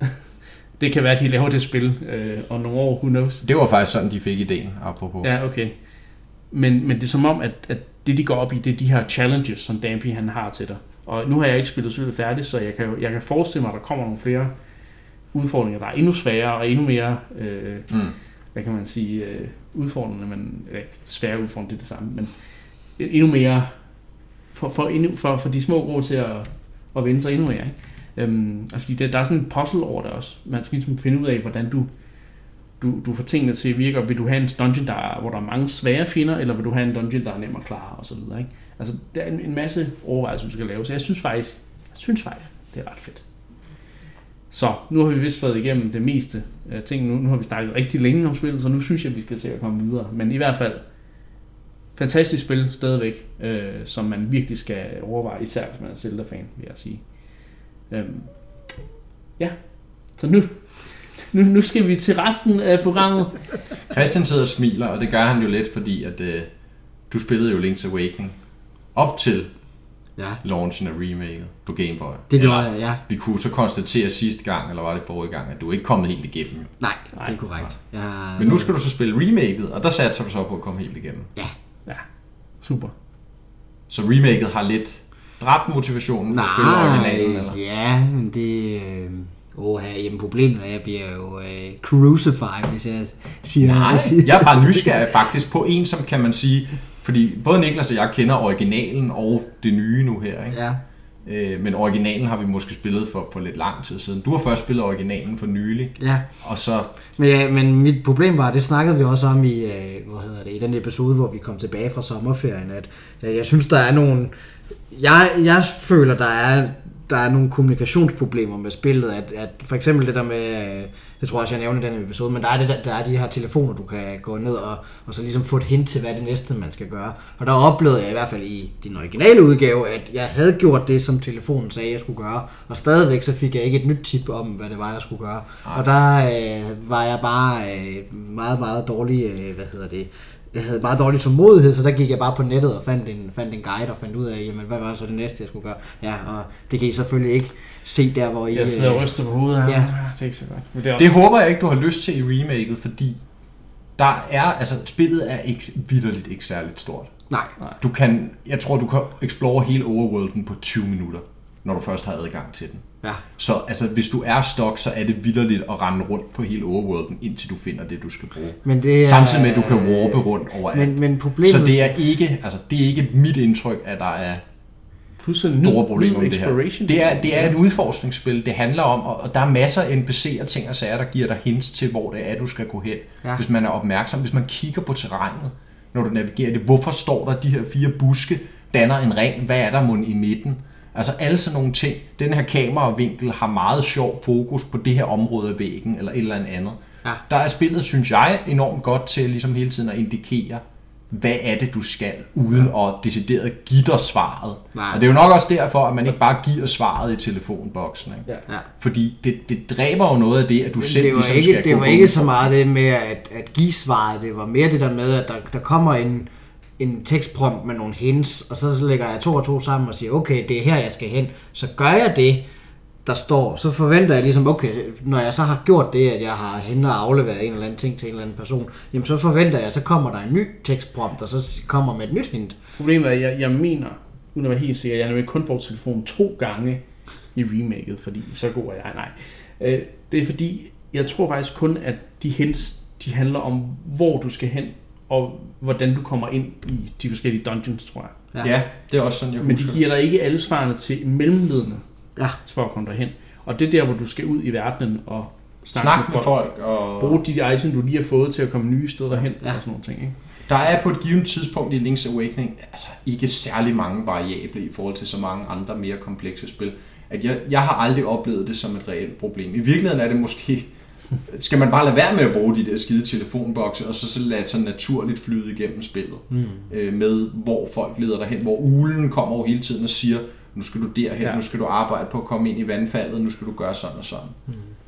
det kan være, at de laver det spil øh, om nogle år, who knows. Det var faktisk sådan, de fik ideen, apropos. Ja, okay. Men, men det er som om, at, at det de går op i, det er de her challenges, som Dampy han har til dig. Og nu har jeg ikke spillet spillet færdigt, så jeg kan, jeg kan forestille mig, at der kommer nogle flere udfordringer, der er endnu sværere og endnu mere, øh, Mm. hvad kan man sige, øh, udfordrende, men ja, svære udfordringer, det er det samme, men endnu mere, for, for, endnu, for, for de små grå til at, at vende sig endnu mere. Ikke? Øhm, og fordi det, der er sådan en puzzle over det også. Man skal ligesom finde ud af, hvordan du, du, du får tingene til at virke, og vil du have en dungeon, der er, hvor der er mange svære fjender, eller vil du have en dungeon, der er nem at klare, og så videre. Ikke? Altså, der er en, en masse overvejelser, du skal lave, så jeg synes faktisk, jeg synes faktisk, det er ret fedt. Så, nu har vi vist fået igennem det meste af ting. Nu, nu har vi snakket rigtig længe om spillet, så nu synes jeg, vi skal se at komme videre. Men i hvert fald, fantastisk spil stadigvæk, øh, som man virkelig skal overveje, især hvis man er Zelda-fan, vil jeg sige. Øhm, ja, så nu, nu, nu skal vi til resten af programmet. Christian sidder og smiler, og det gør han jo lidt, fordi at øh, du spillede jo Link's Awakening op til Ja, launchen af remaket på Game Boy. det gjorde jeg, ja. Vi kunne så konstatere sidste gang, eller var det forrige gang, at du ikke kommet helt igennem. Nej, Nej. det er korrekt. Jeg, Men nu skal du så spille remaket, og der satser du så på at komme helt igennem. Super. Så remaket har lidt dræbt motivationen for at spille originalen, eller? ja, men det... Øh, Åh, jamen problemet er, at jeg bliver jo øh, crucified, hvis jeg siger... Nej, siger jeg er bare nysgerrig faktisk på en, som kan man sige, fordi både Niklas og jeg kender originalen og det nye nu her, ikke? Ja, Øh, men originalen har vi måske spillet for, for lidt lang tid siden. Du har først spillet originalen for nylig, ja. og så... Men, ja, men mit problem var, det snakkede vi også om i, øh, hvad hedder det, i den episode, hvor vi kom tilbage fra sommerferien, at jeg synes, der er nogle... Jeg, jeg føler, der er, der er nogle kommunikationsproblemer med spillet, at, at for eksempel det der med, øh, det tror jeg også, jeg nævner den episode, men der er, det der, der er de her telefoner, du kan gå ned og, og så ligesom få et hint til, hvad det næste, man skal gøre. Og der oplevede jeg i hvert fald i din originale udgave, at jeg havde gjort det, som telefonen sagde, jeg skulle gøre, og stadigvæk så fik jeg ikke et nyt tip om, hvad det var, jeg skulle gøre. Nej. Og der øh, var jeg bare øh, meget, meget dårlig, øh, hvad hedder det, jeg havde meget dårlig tålmodighed, så der gik jeg bare på nettet og fandt en, fandt en guide og fandt ud af, jamen, hvad var så det næste, jeg skulle gøre. Ja, og det kan I selvfølgelig ikke se der, hvor I... Jeg sidder og øh, ryster på hovedet her. Ja. Det er ikke så godt. Men det er også, Det håber jeg ikke, du har lyst til i remaket, fordi der er, altså spillet er ikke vidderligt ikke særligt stort. Nej, Du kan, jeg tror, du kan explore hele overworlden på 20 minutter. Når du først har adgang til den. Ja. Så altså, hvis du er stok, så er det vidderligt at rende rundt på hele overworlden, indtil du finder det, du skal bruge. Men det er, Samtidig med, at du kan warpe rundt overalt. Men, men problemet... så det er, ikke, altså, det er ikke mit indtryk, at der er Plus en store problemer med det her. Det er, det er et udforskningsspil. Det handler om, og- og der er masser af NPC'er, ting og sager, der giver dig hints til, hvor det er, du skal gå hen. Ja. Hvis man er opmærksom. Hvis man kigger på terrænet, når du navigerer det. Hvorfor står der de her fire buske, danner en ring? Hvad er der mund i midten? Altså alle sådan nogle ting. Den her kameravinkel har meget sjov fokus på det her område af væggen, eller et eller andet. Ja. Der er spillet, synes jeg, enormt godt til ligesom hele tiden at indikere, hvad er det, du skal, uden at decideret give dig svaret. Nej. Og det er jo nok også derfor, at man ikke bare giver svaret i telefonboksen. Ikke? Ja. Ja. Fordi det, det dræber jo noget af det, at du Men selv det var ligesom ikke, skal det var ikke så meget det med at, at give svaret. Det var mere det der med, at der, der kommer en, en tekstprompt med nogle hints, og så, så lægger jeg to og to sammen og siger, okay, det er her, jeg skal hen. Så gør jeg det, der står, så forventer jeg ligesom, okay, når jeg så har gjort det, at jeg har hentet og afleveret en eller anden ting til en eller anden person, jamen så forventer jeg, så kommer der en ny tekstprompt, og så kommer med et nyt hint. Problemet er, at jeg, jeg mener, uden at være helt sikker, jeg har nemlig kun brugt telefonen to gange i remaket, fordi så god er jeg. Nej. Øh, det er fordi, jeg tror faktisk kun, at de hints, de handler om, hvor du skal hen, og hvordan du kommer ind i de forskellige dungeons, tror jeg. Ja, det er også sådan, jeg Men de giver dig ikke alle svarene til mellemledende, Ja. for at komme derhen. Og det er der, hvor du skal ud i verdenen og snakke Snak med folk, og Bruge de items, du lige har fået til at komme nye steder hen, Ja. og sådan nogle ting. Ikke? der er på et givet tidspunkt i Link's Awakening altså ikke særlig mange variable i forhold til så mange andre mere komplekse spil. At jeg, jeg har aldrig oplevet det som et reelt problem. I virkeligheden er det måske, skal man bare lade være med at bruge de der skide telefonbokse, og så, så lade det så naturligt flyde igennem spillet. Mm. Øh, med hvor folk leder dig hen, hvor ulen kommer over hele tiden og siger, nu skal du derhen, Ja. ja. nu skal du arbejde på at komme ind i vandfaldet, nu skal du gøre sådan og sådan.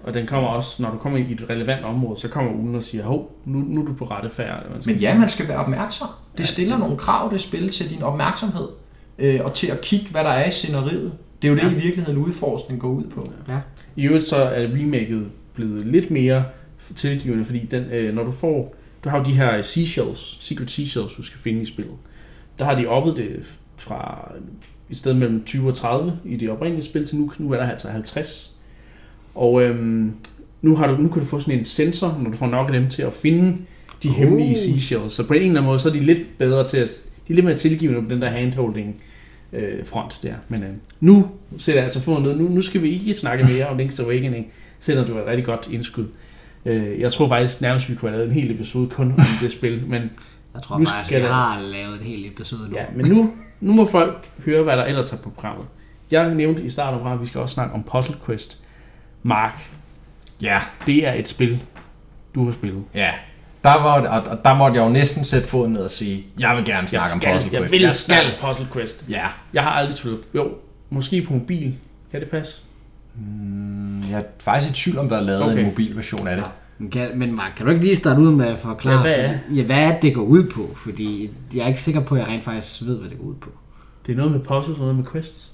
Og den kommer også, når du kommer i et relevant område, så kommer ugen og siger, hov, nu, nu er du på rette færd. man Men ja, man skal være opmærksom. Det stiller nogle krav, det spil, til din opmærksomhed. Øh, og til at kigge, hvad der er i sceneriet. Det er jo det, Ja. i virkeligheden udforskning går ud på. Ja. I øvrigt så er remaket blevet lidt mere tilgivende, fordi den, øh, når du får, du har jo de her seashells, secret seashells, du skal finde i spillet. Der har de oppet det fra i stedet mellem 20 og 30 i det oprindelige spil til nu, nu er der altså 50. Og øhm, nu, har du, nu kan du få sådan en sensor, når du får nok af dem til at finde de Uh. hemmelige seashells. Så på en eller anden måde, så er de lidt bedre til at, de er lidt mere tilgivende på den der handholding øh, front der. Men øh, nu sætter jeg altså for noget. Nu, nu skal vi ikke snakke mere om Link's Awakening, selvom det var et rigtig godt indskud. Øh, jeg tror faktisk nærmest, vi kunne have lavet en hel episode kun om det spil, men Jeg tror Nu faktisk, skal vi har lavet et helt episode nu. Ja, men nu, nu må folk høre, hvad der ellers er på programmet. Jeg nævnte i starten af programmet, at vi skal også snakke om Puzzle Quest. Mark, Ja, det er et spil, du har spillet. ja. Der, var, og, og der måtte jeg jo næsten sætte foden ned og sige, jeg vil gerne Jeg snakke om skal, Puzzle jeg Quest. vil jeg snakke skal. om Puzzle Quest. Ja, Jeg har aldrig spillet. Jo, måske på mobil. Kan det passe? Jeg er faktisk i tvivl om, der er lavet Okay. en mobilversion af det. Men, kan, men Mark, kan du ikke lige starte ud med at forklare, Ja, hvad er fordi- ja, hvad er det, går ud på? Fordi jeg er ikke sikker på, at jeg rent faktisk ved, hvad det går ud på. Det er noget med puzzles og noget med quests.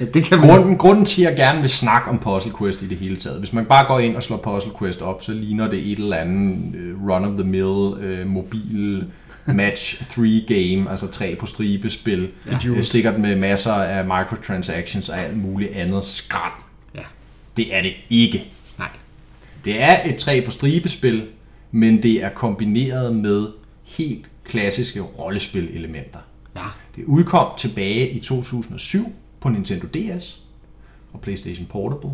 Ja, det kan man... Grunden, grunden til, at jeg gerne vil snakke om Puzzle Quest i det hele taget, hvis man bare går ind og slår Puzzle Quest op, så ligner det et eller andet uh, run-of-the-mill uh, mobil match 3 game, altså tre på stribe spil. Ja. Uh, sikkert med masser af microtransactions og alt muligt andet skrald. Ja. Det er det ikke. Nej. Det er et tre på stribe spil, men det er kombineret med helt klassiske rollespil-elementer. Ja. Det udkom tilbage i 2007 på Nintendo DS og PlayStation Portable.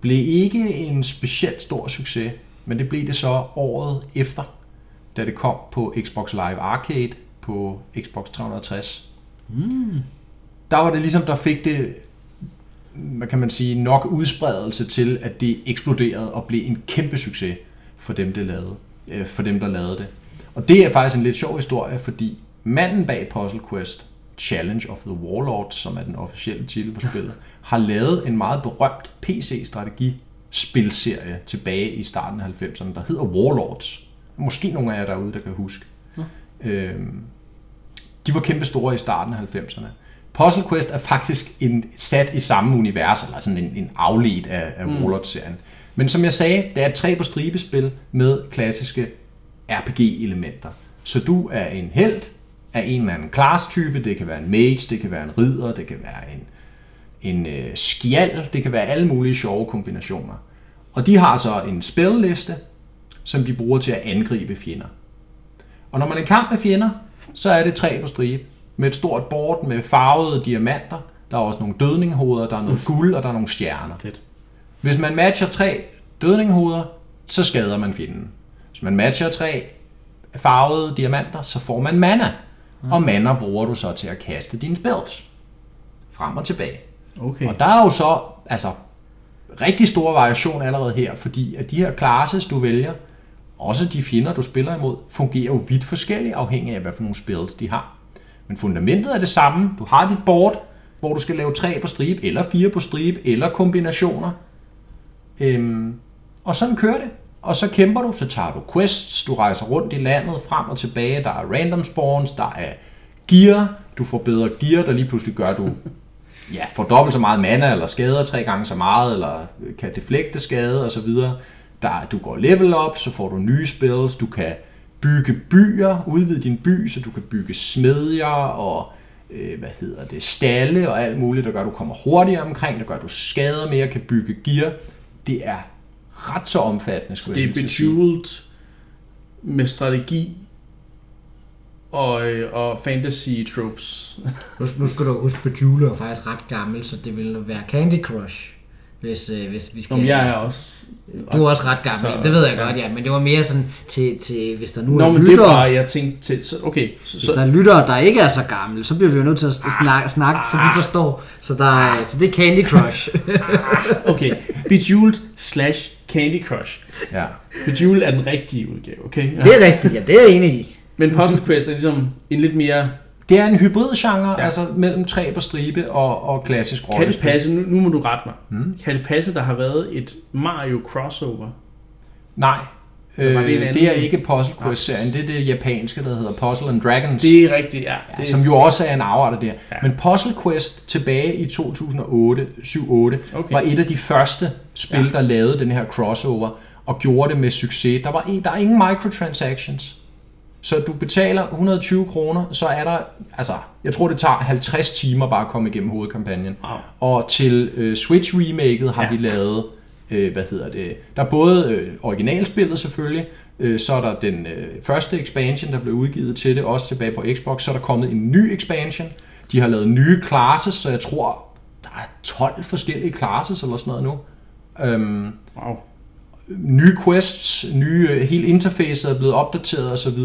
Blev ikke en specielt stor succes, men det blev det så året efter, da det kom på Xbox Live Arcade på Xbox 360. Mm. Der var det ligesom, der fik det, hvad kan man sige, nok udspredelse til, at det eksploderede og blev en kæmpe succes for dem, det lavede, øh, for dem der lavede det. Og det er faktisk en lidt sjov historie, fordi manden bag Puzzle Quest, Challenge of the Warlords, som er den officielle titel på spillet, har lavet en meget berømt PC-strategi-spilserie tilbage i starten af 90'erne, der hedder Warlords. Måske nogle af jer derude, der kan huske. Øhm, de var kæmpe store i starten af 90'erne. Puzzle Quest er faktisk en, sat i samme univers, eller sådan en, en afledt af, af mm. Warlords-serien. Men som jeg sagde, det er et tre på stribe-spil med klassiske RPG-elementer. Så du er en held, af en eller anden class-type. Det kan være en mage, det kan være en ridder, det kan være en, en øh, skjald, det kan være alle mulige sjove kombinationer. Og de har så en spelliste, som de bruger til at angribe fjender. Og når man er i kamp med fjender, så er det tre på stribe. Med et stort board med farvede diamanter. Der er også nogle dødninghoveder, der er noget guld, og der er nogle stjerner. Fedt. Hvis man matcher tre dødninghoveder, så skader man fjenden. Hvis man matcher tre farvede diamanter, så får man mana. Og mana bruger du så til at kaste dine spells. Frem og tilbage. Okay. Og der er jo så altså, rigtig stor variation allerede her, fordi at de her classes, du vælger, også de fjender, du spiller imod, fungerer jo vidt forskelligt afhængig af, hvad for nogle spells de har. Men fundamentet er det samme. Du har dit board, hvor du skal lave tre på stribe, eller fire på stribe, eller kombinationer. Øhm, og sådan kører det. Og så kæmper du, så tager du quests, du rejser rundt i landet, frem og tilbage, der er random spawns, der er gear, du får bedre gear, der lige pludselig gør, du ja, får dobbelt så meget mana, eller skader tre gange så meget, eller kan deflekte skade osv. Der, du går level op, så får du nye spells, du kan bygge byer, udvide din by, så du kan bygge smedjer og øh, hvad hedder det, stalle og alt muligt, der gør, at du kommer hurtigere omkring, der gør, at du skader mere, kan bygge gear. Det er ret så omfattende, skulle Det jeg er. Bejeweled med strategi og, øh, og fantasy tropes. Nu, nu skal du huske, Bejeweled er faktisk ret gammel, så det vil være Candy Crush, hvis, øh, hvis vi skal... Som jeg er også. Du er også ret gammel, Så- det ved jeg ja. godt, ja, men det var mere sådan til, til hvis der nu Nå, er men det er lyttere, bare, jeg tænkte til, så, okay, så, hvis der er lyttere, der ikke er så gamle, så bliver vi jo nødt til at snakke, snakke så de forstår. Så, der er, så det er Candy Crush. okay, Bejeweled slash Candy Crush. Ja. Bejeweled er den rigtige udgave, okay? det er rigtigt, ja, det er jeg enig i. Men Puzzle Quest er ligesom en lidt mere... Det er en hybridgenre, Ja. altså mellem træ på stribe og, og klassisk Kan det rollespil. passe, nu, nu må du rette mig, mm. kan det passe, der har været et Mario crossover? Nej, det øh, anden? det er ikke Puzzle Quest-serien, det er det japanske, der hedder Puzzle and Dragons. Det er rigtigt, ja. Det, som jo også er en afart af det her. Ja. Men Puzzle Quest tilbage i 2008, 7-8, Okay. var et af de første spil, ja. der lavede den her crossover, og gjorde det med succes. Der, var, en- der er ingen microtransactions. Så du betaler 120 kroner, så er der, altså, jeg tror det tager 50 timer bare at komme igennem hovedkampagnen. Wow. Og til øh, Switch remaket har Ja. de lavet, øh, hvad hedder det, der er både øh, originalspillet selvfølgelig, øh, så er der den øh, første expansion, der blev udgivet til det, også tilbage på Xbox, så er der kommet en ny expansion. De har lavet nye classes, så jeg tror, der er 12 forskellige classes eller sådan noget nu. Øhm, wow. Nye quests, nye, øh, hele interfacet er blevet opdateret osv.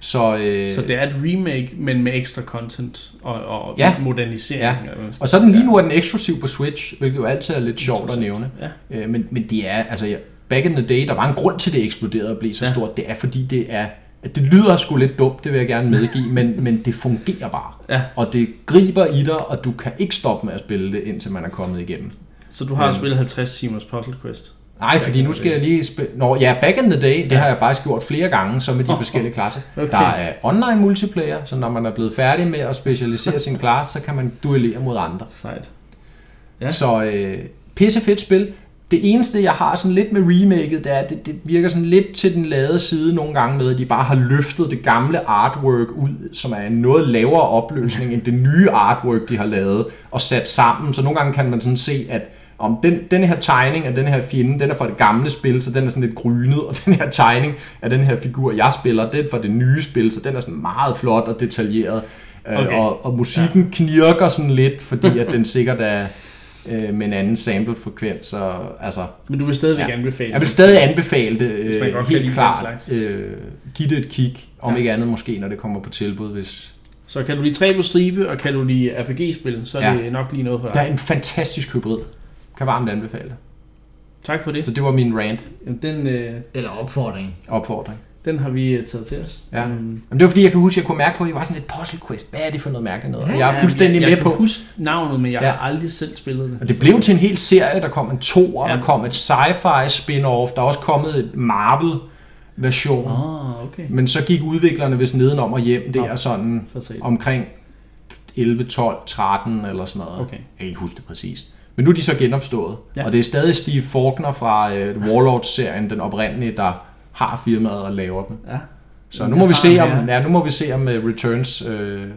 Så, øh, Så det er et remake, men med ekstra content og, og Ja. modernisering. Ja. Og så den lige nu er den eksklusiv på Switch, hvilket jo altid er lidt sjovt at nævne. Ja. Øh, men, men det er, altså back in the day, der var en grund til, det eksploderede og blev så Ja. ja. stort. Det er fordi, det er, at det lyder sgu lidt dumt, det vil jeg gerne medgive, men, men det fungerer bare. Ja. Og det griber i dig, og du kan ikke stoppe med at spille det, indtil man er kommet igennem. Så du har Men- spillet 50 timers Puzzle Quest. Nej, fordi nu skal jeg lige spille... Nå, ja, back in the day, det Ja. har jeg faktisk gjort flere gange, så med de Åh, forskellige klasser. okay. Der er online multiplayer, så når man er blevet færdig med at specialisere sin klasse, så kan man duellere mod andre. Sejt. Ja. Så øh, pisse fedt spil. Det eneste, jeg har sådan lidt med remaket, det er, at det, det virker sådan lidt til den lade side nogle gange med, at de bare har løftet det gamle artwork ud, som er en noget lavere opløsning end det nye artwork, de har lavet, og sat sammen. Så nogle gange kan man sådan se, at om den, den her tegning af den her fjende, den er fra det gamle spil, så den er sådan lidt grynet, og den her tegning af den her figur, jeg spiller, den er fra det nye spil, så den er sådan meget flot og detaljeret. Okay. Okay. Og, og musikken ja. knirker sådan lidt, fordi at den sikkert er øh, med en anden sample-frekvens. Så, altså, Men du vil stadigvæk Ja. anbefale jeg vil stadig anbefale det øh, helt klart. Øh, giv det et kig, om Ja. ikke andet måske, når det kommer på tilbud. Hvis... Så kan du lide tre på stribe, og kan du lide RPG-spil, så er Ja. det nok lige noget for Der er dig. en fantastisk hybrid. Kan varmt anbefale det. Tak for det. Så det var min rant Jamen, Den, øh, Eller opfordring. opfordring. den har vi øh, taget til os. Ja. Øhm, Men det var fordi, jeg kan huske, at jeg kunne mærke på, at I var sådan et puzzle quest. Hvad er det for noget mærkeligt noget? Og jeg er ja, fuldstændig jeg, jeg med kan på. huske navnet, men jeg Ja. har aldrig selv spillet det. Og det blev til en hel serie. Der kom en toer, Ja. der kom et sci-fi spin-off. Der er også kommet et Marvel-version. Ah, okay. Men så gik udviklerne vist nedenom og hjem der Nå. sådan omkring 11, 12, 13 eller sådan noget. Okay. Jeg kan ikke huske det præcist. Men nu er de så genopstået. Ja. Og det er stadig Steve Faulkner fra uh, Warlords-serien, den oprindelige, der har firmaet og laver dem. Ja. Så nu må, vi se, om, ja, nu må vi se, om uh, Returns, uh,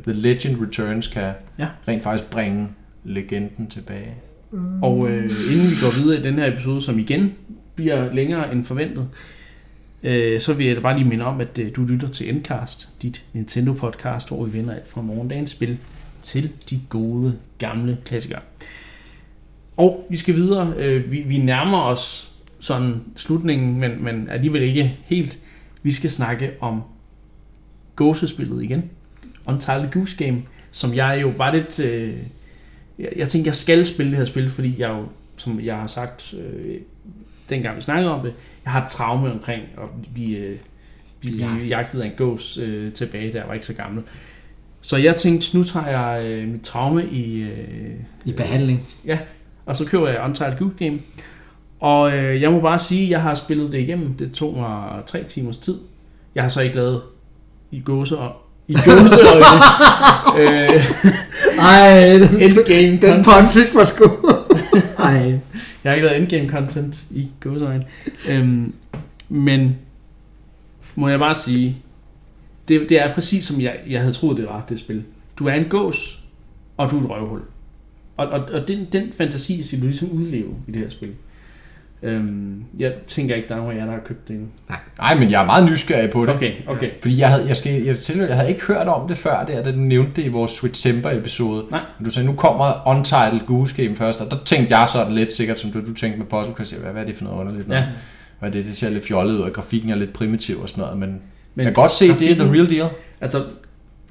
The Legend Returns kan Ja. rent faktisk bringe legenden tilbage. Og øh, inden vi går videre i den her episode, som igen bliver længere end forventet, øh, så vil jeg da bare lige minde om, at øh, du lytter til Endcast, dit Nintendo-podcast, hvor vi vender alt fra morgendagens spil til de gode, gamle klassikere. Og vi skal videre. Øh, vi, vi nærmer os sådan slutningen, men, men alligevel ikke helt. Vi skal snakke om gåsespillet igen. Untitled Goose Game, som jeg jo var lidt... Øh, jeg, jeg tænkte, jeg skal spille det her spil, fordi jeg jo, som jeg har sagt, øh, dengang vi snakkede om det, jeg har et traume omkring at blive, øh, blive Ja. ja. jagtet af en gås øh, tilbage, da jeg var ikke så gammel. Så jeg tænkte, nu tager jeg øh, mit traume i, øh, I behandling. Og så køber jeg Untitled Goose Game. Og øh, jeg må bare sige, at jeg har spillet det igennem. Det tog mig tre timers tid. Jeg har så ikke lavet i gåse og i gåse og øh, Ej, den, endgame den content. punch var sgu... Ej. Jeg har ikke lavet endgame content i gåseøjne. Øhm, men må jeg bare sige, det, det er præcis som jeg, jeg havde troet, det var, det spil. Du er en gås, og du er et røvhul. Og, og, og den, den fantasi skal du ligesom udleve i det her spil. Øhm, jeg tænker ikke, der er nogen af jer, der har købt det endnu. Nej, men jeg er meget nysgerrig på det. Okay, okay. Fordi jeg havde, jeg, skal, jeg, til, jeg havde ikke hørt om det før, der, da du nævnte det i vores Switchember-episode. Nej. Du sagde, nu kommer Untitled Goose Game først, og der tænkte jeg sådan lidt sikkert, som du, du tænkte med Puzzle Quest, hvad, hvad er det for noget underligt noget? Ja. Hvad er det, det ser lidt fjollet ud, og grafikken er lidt primitiv og sådan noget, men, men jeg kan godt se, det er the grafikken- real deal. Altså,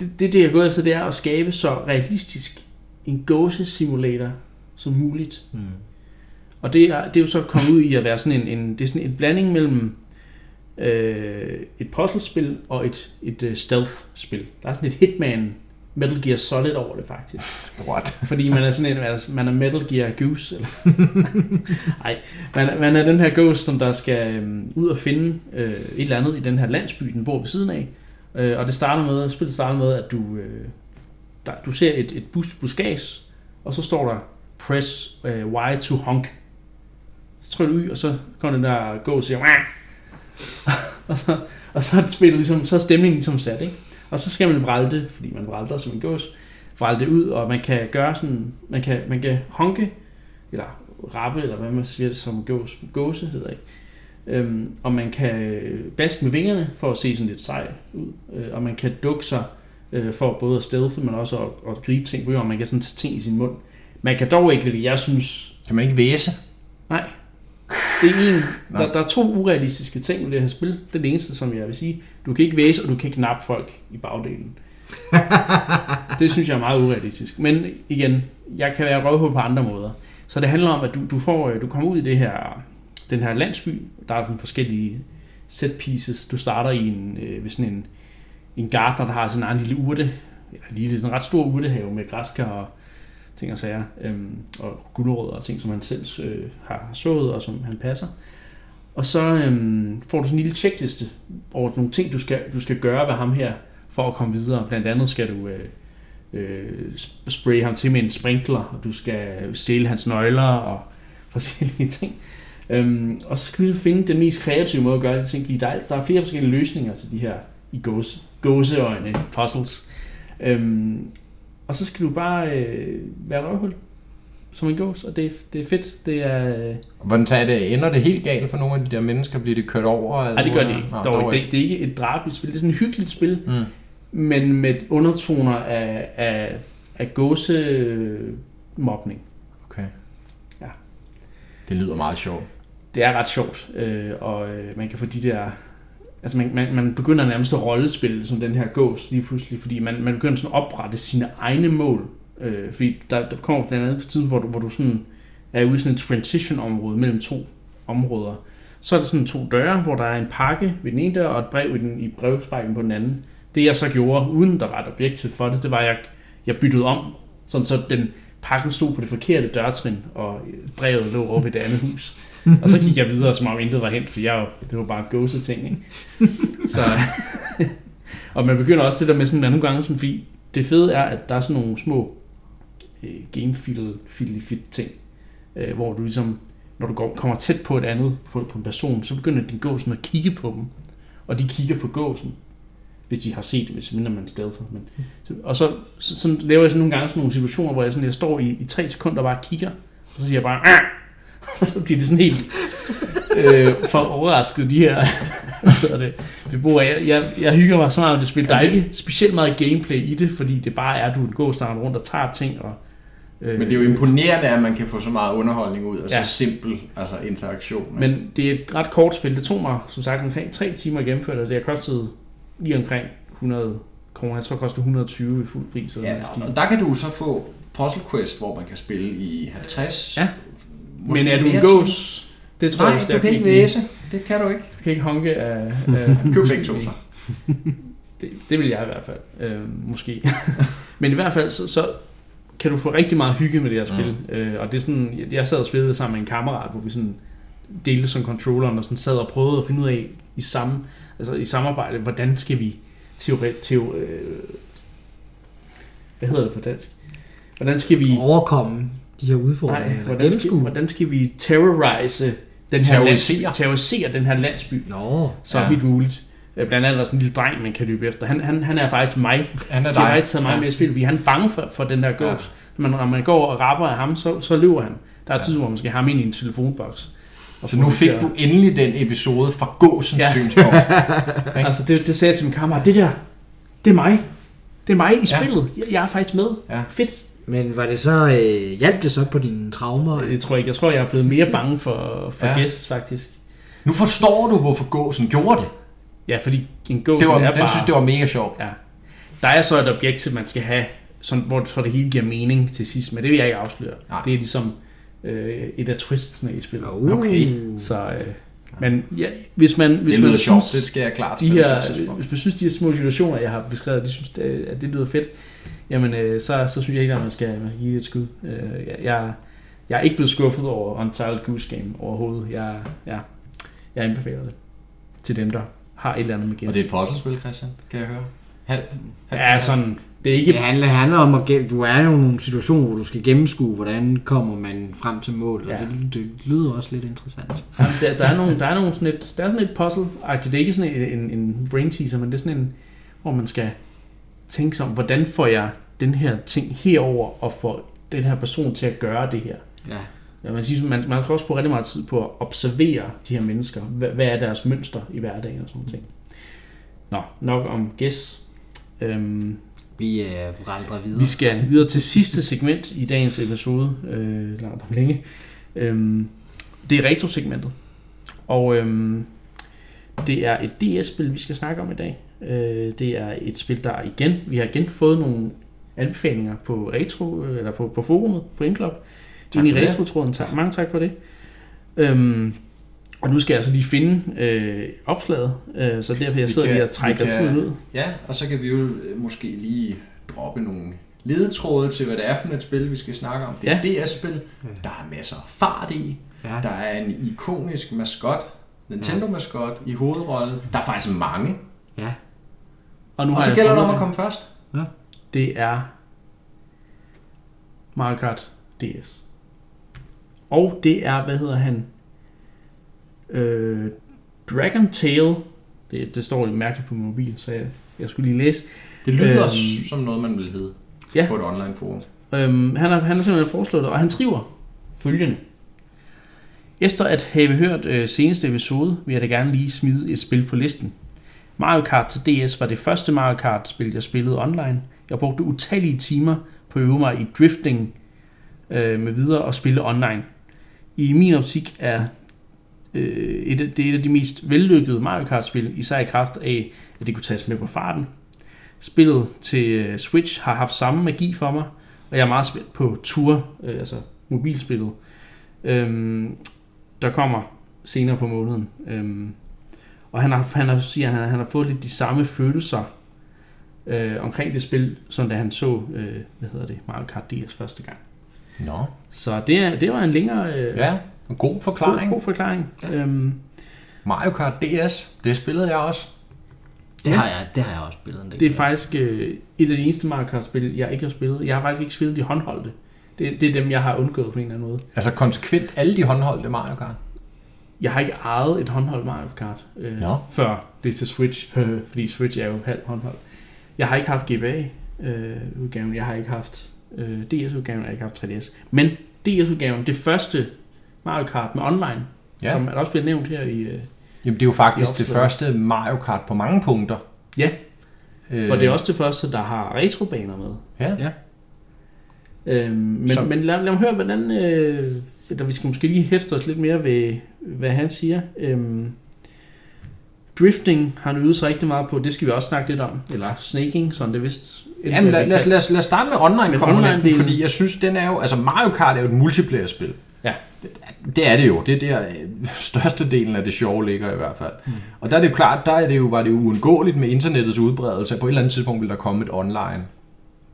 det, det, det jeg gået efter, det er at skabe så realistisk en gåsesimulator som muligt. Mm. Og det er, det er jo så kommet ud i at være sådan en, en, det er sådan en blanding mellem øh, et puzzlespil og et, et uh, stealth-spil. Der er sådan et Hitman Metal Gear Solid over det faktisk. What? Fordi man er sådan en, altså, man er Metal Gear Goose. Eller? Nej, man, er- man er den her ghost, som der skal øhm, ud og finde øh, et eller andet i den her landsby, den bor ved siden af. Øh, og det starter med, spillet starter med, at du, øh, der, du ser et, et bus, buskads, og så står der press øh, Y to honk. Så trykker du Y, og så kommer den der gå og siger, og, så, og så er spillet ligesom, så er stemningen ligesom sat, ikke? Og så skal man vralte, fordi man vralter som en gås, vralte ud, og man kan gøre sådan, man kan, man kan honke, eller rappe, eller hvad man siger det som gås, gåse, hedder ikke. Øhm, og man kan baske med vingerne for at se sådan lidt sej ud, øh, og man kan dukke sig øh, for både at stealthe, men også at, at gribe ting på jorden. Man kan sådan tage ting i sin mund. Man kan dog ikke, hvilket jeg synes, Kan man ikke væse? nej, det er en, der, der er to urealistiske ting ved det her spil. Det er det eneste, som jeg vil sige. Du kan ikke væse, og du kan ikke nappe folk i bagdelen. det synes jeg er meget urealistisk. Men igen, jeg kan være røvhul på andre måder. Så det handler om, at du, du, får, øh, du kommer ud i det her, den her landsby. Der er sådan forskellige set pieces. Du starter i en, øh, ved sådan en, en gartner, der har sin en egen lille urte. Ja, lige sådan en ret stor urtehave med græskar og ting og sager. Øhm, og gulerødder og ting, som han selv øh, har sået og som han passer. Og så øhm, får du sådan en lille checkliste over nogle ting, du skal, du skal gøre ved ham her, for at komme videre. Blandt andet skal du øh, øh, spraye ham til med en sprinkler, og du skal stjæle hans nøgler og forskellige ting. Øhm, og så skal du finde den mest kreative måde at gøre det ting, fordi der er, der er flere forskellige løsninger til de her i gåse, gåseøjne puzzles. Øhm, og så skal du bare øh, være røvhul som en gås, og det, det er fedt. Det er, øh, Hvordan tager det? Ender det helt galt for nogle af de der mennesker? Bliver det kørt over? Nej, det gør det ikke. Nå, Dog, ikke. Det, det er ikke et drabeligt spil. Det er sådan et hyggeligt spil, Mm. men med undertoner af, af, af gåsemobning. Okay. Ja. Det lyder meget sjovt. Det er ret sjovt, øh, og øh, man kan få de der... Altså man, man, man begynder nærmest at rollespille som den her gås lige pludselig, fordi man, man begynder sådan at oprette sine egne mål. Øh, fordi der, der kommer blandt andet på tiden, hvor du, hvor du sådan er ude i sådan et transition-område mellem to områder. Så er der sådan to døre, hvor der er en pakke ved den ene dør, og et brev i, den, i brevsprækken på den anden. Det jeg så gjorde, uden der var et objektiv for det, det var, at jeg, jeg byttede om, sådan så den pakken stod på det forkerte dørtrin, og brevet lå over i det andet hus. Og så gik jeg videre, som om intet var hent, for jeg, det var bare gåse ting, ikke? Så, og man begynder også det der med sådan, at nogle gange sådan, fordi det fede er, at der er sådan nogle små øh, gamefeel ting, øh, hvor du ligesom, når du går, kommer tæt på et andet, på, på en person, så begynder din gåsen at kigge på dem, og de kigger på gåsen. hvis de har set det, hvis mindre man stealther. Men, så, og så, så så, laver jeg sådan nogle gange sådan nogle situationer, hvor jeg, sådan, jeg står i, i tre sekunder og bare kigger, og så siger jeg bare, Argh! så bliver det sådan helt øh, for overrasket, de her det, beboere. Jeg, jeg, jeg hygger mig så meget med det spil. Der er ikke specielt meget gameplay i det, fordi det bare er, at du en gåstarten rundt og tager ting. Og, øh, Men det er jo imponerende, at man kan få så meget underholdning ud af Ja. så simpel altså interaktion. ikke? Men det er et ret kort spil. Det tog mig, som sagt, omkring 3 timer at gennemføre det. Det har kostet lige omkring 100 kroner. Jeg tror, det kostede 120 i fuld pris. eller Ja, og der kan du så få Puzzle Quest, hvor man kan spille i 50. Ja. Måske Men er du en gås? Det tror jeg Nej, også, du jeg kan ikke lide. væse. Det kan du ikke. Du kan ikke honke af... af Køb begge to så. Det, det vil jeg i hvert fald. Øh, måske. Men i hvert fald, så, så kan du få rigtig meget hygge med det her spil. Mm. Øh, og det er sådan, jeg- jeg sad og spillede sammen med en kammerat, hvor vi sådan delte sådan controlleren og sådan sad og prøvede at finde ud af i samme, altså i samarbejde, hvordan skal vi teori, teo, øh, hvad hedder det på dansk? Hvordan skal vi Overkomme de her udfordringer. Nej, hvordan skal, hvordan skal vi terrorise den her Terrorisere. landsby, terrorisere den her landsby Nå, så Ja. ja. vidt muligt. Øh, Blandt andet er der sådan en lille dreng, man kan løbe efter. Han, han, han er faktisk mig. Han er De har dig. faktisk taget mig Ja. med i spil, fordi han er bange for, for den der gås. Ja. Ja. Når, man, når man går og rapper af ham, så, så løber han. Der er et tidspunkt, hvor man skal have ham ind i en telefonboks. Og Så nu fik du endelig den episode fra gåsens Ja. synspunkt. Altså, det, det sagde jeg til min kammerat. Det der, det er mig. Det er mig i Ja. spillet. Jeg, jeg er faktisk med. Ja. Fedt. Men var det så, øh, hjalp det så på dine traumer? Det tror jeg ikke. Jeg tror, jeg er blevet mere bange for, for Ja. gæst, faktisk. Nu forstår du, hvorfor gåsen gjorde det. Ja, fordi en gås det var, er den bare... synes, det var mega sjovt. Ja. Der er så et objektiv, man skal have, sådan, hvor så det hele giver mening til sidst, men det vil jeg ikke afsløre. Nej. Det er ligesom øh, et af twistsene i spillet. Uh. Okay. Så, øh, men ja, hvis man, hvis det man sjovt, synes, det skal jeg klart de her, hvis man synes, de her små situationer, jeg har beskrevet, de synes, det, at det lyder fedt, jamen øh, så, så synes jeg ikke, at man skal, man skal give det et skud. Øh, jeg, jeg, jeg er ikke blevet skuffet over Untitled Goose Game overhovedet. Jeg, jeg, jeg anbefaler det til dem, der har et eller andet med Og gæst. det er et puzzlespil, Christian, kan jeg høre. Halvt. halvt Ja, sådan, det er ikke Det handler, handler om, at du er jo i nogle situationer, hvor du skal gennemskue, hvordan kommer man frem til mål, Ja. og det, det lyder også lidt interessant. Jamen, der, der, er nogle, der er nogle sådan et, der er sådan et puzzle-agtigt. Det er ikke sådan en, en, en brain teaser, men det er sådan en, hvor man skal tænke sig om, hvordan får jeg den her ting herover og får den her person til at gøre det her. Ja. Ja, man, siger, man, man skal også bruge rigtig meget tid på at observere de her mennesker. Hvad, hvad er deres mønster i hverdagen og sådan noget ting. Nå, nok om gæs. Øhm, Vi øh, vraldrer videre. vi skal videre til sidste segment i dagens episode, øh, langt om længe. Øhm, det er retrosegmentet. Og øhm, det er et DS-spil, vi skal snakke om i dag. Øh, det er et spil, der igen, vi har igen fået nogle anbefalinger på retro, øh, eller på, på forumet, på Indclub. Tak Ind i retro-tråden. Tak, mange tak for det. Øhm, og nu skal jeg altså lige finde øh, opslaget, øh, så derfor jeg sidder kan- lige og vi trækker kan- tiden ud. Ja, og så kan vi jo øh, måske lige droppe nogle ledetråde til, hvad det er for et spil, vi skal snakke om. Det er et DS-spil. Der er masser af fart i. Ja. Der er en ikonisk maskot, Nintendo-maskot i hovedrollen. Der er faktisk mange. ja. Og, nu Og så gælder det om at komme først. Det er Mario Kart DS. Og det er, hvad hedder han? Øh, Dragon Tail. Det, det står lidt mærkeligt på min mobil, så jeg, jeg skulle lige læse. Det lyder Øhm, som noget, man vil hedde ja. på et online forum. Øhm, han, har, han har simpelthen foreslået det, og han skriver følgende. Efter at have hørt øh, seneste episode, vil jeg da gerne lige smide et spil på listen. Mario Kart til DS var det første Mario Kart-spil, jeg spillede online. Jeg brugte utallige timer på at øve mig i drifting øh, med videre og spille online. I min optik er øh, et, af- det er et af de mest vellykkede Mario Kart-spil, især i kraft af, at det kunne tages med på farten. Spillet til øh, Switch har haft samme magi for mig, og jeg er meget spændt på Tour, øh, altså mobilspillet, øhm, der kommer senere på måneden. Øhm, og han har, han har, siger, han, han har fået lidt de samme følelser øh, omkring det spil, som da han så, øh, hvad hedder det, Mario Kart DS første gang. Nå. Så det, er, det var en længere øh, Ja, en god god, forklaring. god forklaring. Øhm, Mario Kart DS, det spillede jeg også. Det, har jeg, det har jeg også spillet en del. det er faktisk øh, et af de eneste Mario Kart-spil, jeg ikke har spillet. Jeg har faktisk ikke spillet de håndholdte. Det, det er dem, jeg har undgået på en eller anden måde. Altså konsekvent alle de håndholdte Mario Kart. Jeg har ikke ejet et håndholdt Mario Kart, øh, Nå. før det er til Switch, fordi Switch er jo halv håndholdt. Jeg har ikke haft GBA-udgaven, jeg har ikke haft øh, DS-udgaven, jeg har ikke haft 3DS. Men DS-udgaven, det første Mario Kart med online, Ja. som er også blevet nævnt her i... Øh, Jamen, det er jo faktisk det første Mario Kart på mange punkter. ja, Øh, for det er også det første, der har retrobaner med. Ja. Ja. Øhm, men, Så- men lad, lad mig høre, hvordan... Øh, der, vi skal måske lige hæfte os lidt mere ved, hvad han siger. Øhm, drifting har han øvet sig rigtig meget på. Det skal vi også snakke lidt om. Eller snaking, som det vist... Jamen, lad, lad, os, lad, os, lad os starte med online-komponenten, online-delen- fordi jeg synes, den er jo... Altså, Mario Kart er jo et multiplayer-spil. Ja. Det er det jo. Det er der øh, største delen af det sjove ligger i hvert fald. Mm. Og der er det jo klart, der er det jo, var det jo uundgåeligt med internettets udbredelse, at på et eller andet tidspunkt ville der komme et online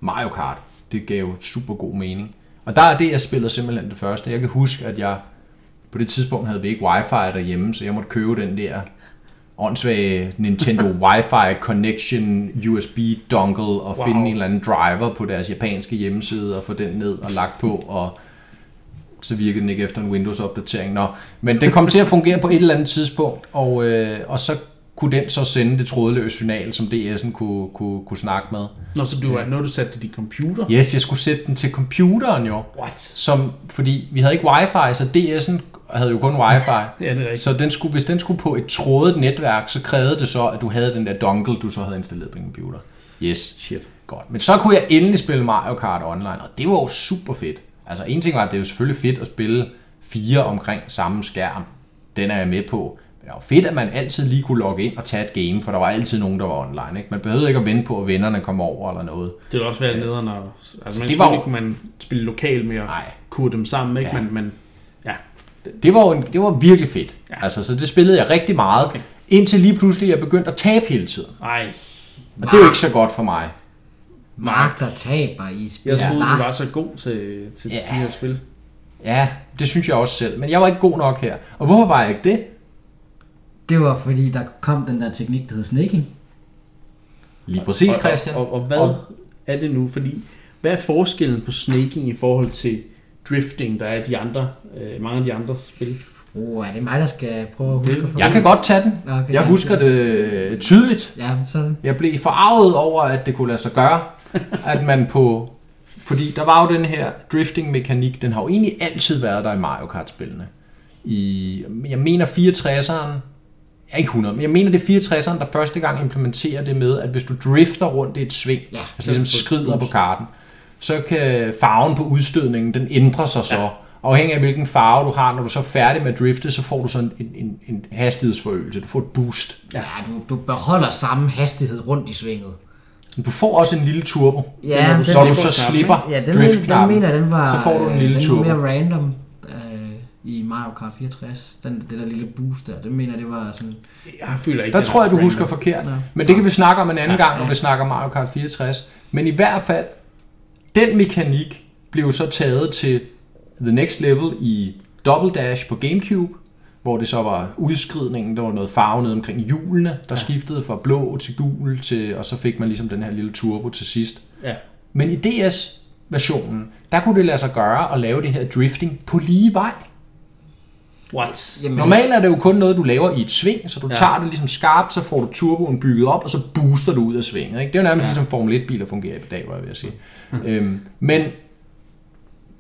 Mario Kart. Det gav jo super god mening. Og der er det, jeg spillede simpelthen det første. Jeg kan huske, at jeg på det tidspunkt havde vi ikke wifi derhjemme, så jeg måtte købe den der åndssvage Nintendo Wi-Fi Connection USB dongle og wow. Finde en eller anden driver på deres japanske hjemmeside og få den ned og lagt på, og så virkede den ikke efter en Windows-opdatering. Nå, men den kom til at fungere på et eller andet tidspunkt, og, øh, og så kunne den så sende det trådløse signal, som DS'en kunne, kunne, kunne snakke med. Nå, så du er noget, du satte til din computer? Yes, jeg skulle sætte den til computeren jo, What? som, fordi vi havde ikke wifi, så DS'en havde jo kun wifi. Ja, det er rigtigt. Så den skulle, hvis den skulle på et trådet netværk, så krævede det så, at du havde den der dongle, du så havde installeret på din computer. Yes. Shit. Godt. Men så kunne jeg endelig spille Mario Kart online, og det var jo super fedt. Altså en ting var, at det er jo selvfølgelig fedt at spille fire omkring samme skærm. Den er jeg med på. Var fedt, at man altid lige kunne logge ind og tage et game, for der var altid nogen, der var online. Ikke? Man behøvede ikke at vente på, at vennerne kom over eller noget. Det ville også være nederen at... Altså, man det var jo- kunne man spille lokal med at Nej. kure dem sammen, ikke? Ja. Men, men ja, Det var, en, det var virkelig fedt. Ja. Ja. Altså, så det spillede jeg rigtig meget, okay. indtil lige pludselig jeg begyndte at tabe hele tiden. ej. Og det er jo ikke så godt for mig. Mark, der taber i spil. Jeg troede, Hva? du var så god til, til Ja. de her spil. Ja, det synes jeg også selv. Men jeg var ikke god nok her. Og hvorfor var jeg ikke det? Det var fordi, der kom den der teknik, der hedder snaking. Lige præcis, og, Christian. Og, og, og hvad Og- er det nu? Fordi, hvad er forskellen på snaking i forhold til drifting, der er i de andre, øh, mange af de andre spil? Oh, er det mig, der skal prøve at huske? få Jeg det? kan godt tage den. Okay, Jeg ja. husker det øh, tydeligt. Ja, så... Jeg blev forarvet over, at det kunne lade sig gøre, at man på... Fordi der var jo den her drifting-mekanik, den har jo egentlig altid været der i Mario Kart-spillene. I, jeg mener 64'eren, er ikke 100, men jeg mener det er 64'eren, der første gang implementerer det med, at hvis du drifter rundt i et sving, Ja, altså ligesom skrider på karten, så kan farven på udstødningen, den ændrer sig så. Ja. Afhængig af hvilken farve du har, når du så er færdig med at drifte, så får du sådan en, en, en hastighedsforøgelse. Du får et boost. Ja, du, du beholder samme hastighed rundt i svinget. Du får også en lille turbo. Ja, når du, den- så du så den- slipper Ja, den, men, den driftknappen. mener den var, så får du en lille den turbo. mere random i Mario Kart 64. Den, det der lille boost der, den mener det var sådan... Jeg føler ikke, Der tror jeg, du random. husker forkert. Ja. Men det kan vi snakke om en anden Ja, gang, når vi snakker Mario Kart 64. Men i hvert fald, den mekanik blev så taget til the next level i Double Dash på Gamecube, hvor det så var udskridningen, der var noget farve nede omkring hjulene, der ja. skiftede fra blå til gul, til, og så fik man ligesom den her lille turbo til sidst. Ja. Men i DS-versionen, der kunne det lade sig gøre at lave det her drifting på lige vej. What? Jamen, Normalt er det jo kun noget, du laver i et sving, så du ja. Tager det ligesom skarpt, så får du turboen bygget op, og så booster du ud af svinget. Ikke? Det er jo nærmest ja. ligesom Formel 1-biler fungerer i dag, var jeg ved at sige. øhm, men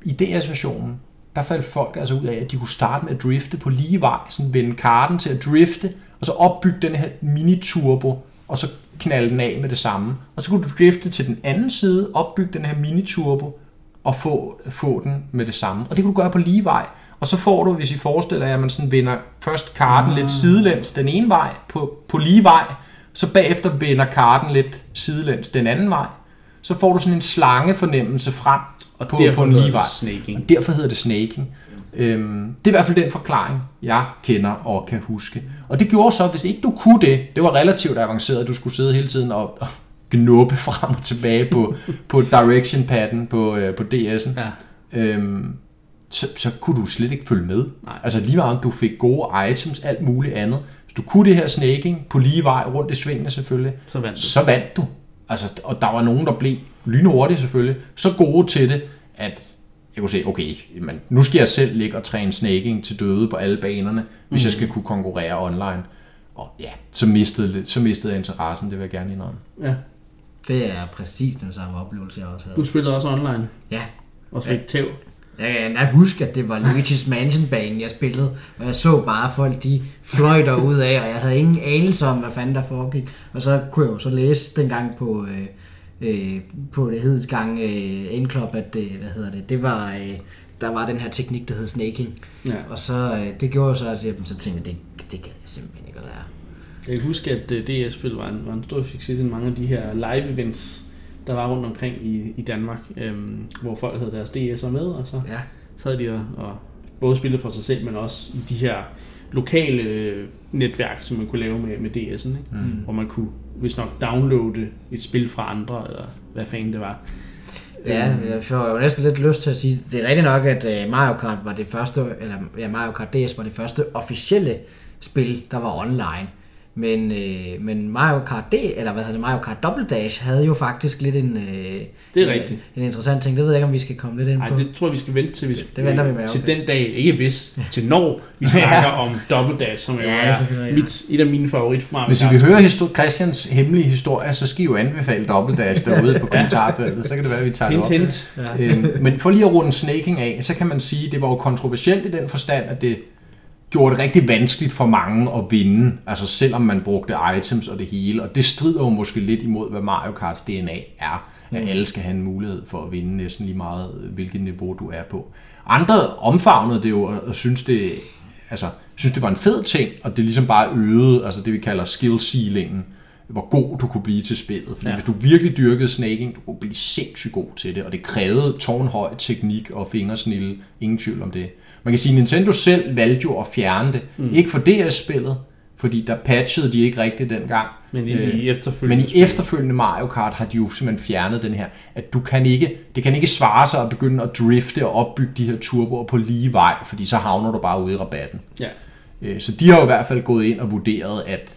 i DS-versionen, der faldt folk altså ud af, at de kunne starte med at drifte på lige vej, sådan vende karten til at drifte, og så opbygge den her mini-turbo, og så knalde den af med det samme. Og så kunne du drifte til den anden side, opbygge den her mini-turbo, og få, få den med det samme. Og det kunne du gøre på lige vej. Og så får du, hvis I forestiller jer, at man sådan vender først karten lidt sidelæns den ene vej på, på lige vej, så bagefter vender karten lidt sidelæns den anden vej, så får du sådan en slange fornemmelse frem Og på, på en lige vej. snaking. Og derfor hedder det snaking. Øhm, det er i hvert fald den forklaring, jeg kender og kan huske. Og det gjorde så, hvis ikke du kunne det, det var relativt avanceret, at du skulle sidde hele tiden og, og knuppe frem og tilbage på, på direction padden på, øh, på DS'en, Ja. øhm, så, så kunne du slet ikke følge med. Nej. Altså lige meget om du fik gode items, alt muligt andet. Hvis du kunne det her snaking på lige vej rundt i svingene selvfølgelig, Så vandt du. så vandt du. Altså, og der var nogen, der blev lynhurtigt selvfølgelig, så gode til det, at jeg kunne se, okay, men nu skal jeg selv ligge og træne snaking til døde på alle banerne, hvis jeg skal kunne konkurrere online. Og ja, så mistede, så mistede jeg interessen, det vil jeg gerne indrømme. Ja. Det er præcis den samme oplevelse, jeg også Du havde. spillede også online Ja, og fik tæv. Jeg kan endda huske, at det var Luigi's Mansion-banen, jeg spillede, og jeg så bare folk, de fløj derud af, og jeg havde ingen anelse om, hvad fanden der foregik. Og så kunne jeg jo så læse dengang på, øh, øh, på det hed gang øh, N-Club, at det, hvad hedder det, det var, øh, der var den her teknik, der hed snaking. Ja. Og så, øh, det gjorde jo så, at jeg så tænkte, det, det gad jeg simpelthen ikke lære. Jeg kan huske, at øh, DS-spil var en, var en stor succes til mange af de her live-events, der var rundt omkring i, i Danmark, øhm, hvor folk havde deres DS'er med, og så Ja. sad de og, og både spillede for sig selv, men også i de her lokale øh, netværk, som man kunne lave med, med DS'en, ikke? Mm. hvor man kunne hvis nok downloade et spil fra andre, eller hvad fanden det var. Ja, Øhm, jeg får jo næsten lidt lyst til at sige, det er rigtigt nok, at øh, Mario Kart var det første, eller ja, Mario Kart DS var det første officielle spil, der var online. Men, øh, men Mario Kart D, eller hvad hedder det, Mario Kart Double Dash havde jo faktisk lidt en, øh, Det er en, rigtigt. en interessant ting. Det ved jeg ikke, om vi skal komme lidt ind Nej, på. det tror jeg, vi skal vente til, hvis, Det venter vi med, til okay. den dag, ikke hvis, til når vi snakker om Double Dash, som jo Ja, det er er rigtigt. mit, et af mine favorit Mario Hvis I Kart vil høre histor- Christians hemmelige historie, så skal I jo anbefale Double Dash derude på kommentarfeltet, så kan det være, at vi tager det Hint, op. hint. Øhm, men for lige at runde snaking af, så kan man sige, at det var jo kontroversielt i den forstand, at det gjorde det rigtig vanskeligt for mange at vinde, altså selvom man brugte items og det hele, og det strider jo måske lidt imod, hvad Mario Karts DNA er, at alle skal have en mulighed for at vinde næsten lige meget, hvilket niveau du er på. Andre omfavnede det jo, og synes det, altså, synes det var en fed ting, og det ligesom bare øgede, altså det vi kalder skill ceilingen, hvor god du kunne blive til spillet. Fordi ja. hvis du virkelig dyrkede snaking, du kunne blive sindssygt god til det, og det krævede tårnhøj teknik og fingersnille, ingen tvivl om det. Man kan sige, at Nintendo selv valgte jo at fjerne det. Mm. Ikke for DS-spillet, fordi der patchede de ikke rigtigt dengang. Men i, Øh, i efterfølgende Men i efterfølgende Mario Kart har de jo simpelthen fjernet den her, at du kan ikke, det kan ikke svare sig at begynde at drifte og opbygge de her turboer på lige vej, fordi så havner du bare ude i rabatten. Ja. Øh, Så de har jo i hvert fald gået ind og vurderet, at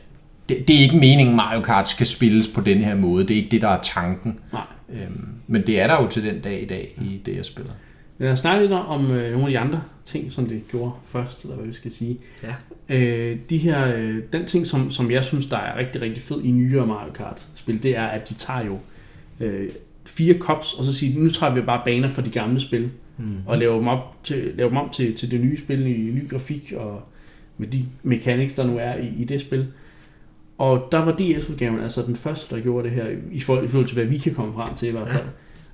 det, det er ikke meningen, Mario Kart skal spilles på den her måde. Det er ikke det, der er tanken. Nej. Øhm, Men det er der jo til den dag i dag i det, jeg spiller. Lad os snakke lidt om øh, nogle af de andre ting, som det gjorde først, eller hvad vi skal sige. Ja. Øh, de her, øh, den ting, som, som jeg synes, der er rigtig, rigtig fed i nyere Mario Kart-spil, det er, at de tager jo øh, fire cops, og så siger nu tager vi bare baner for de gamle spil, mm. og laver dem, op til, laver dem om til, til det nye spil i ny grafik, og med de mechanics, der nu er i, i det spil. Og der var DS-udgaven altså den første, der gjorde det her, i forhold, i forhold til, hvad vi kan komme frem til i hvert fald. Ja.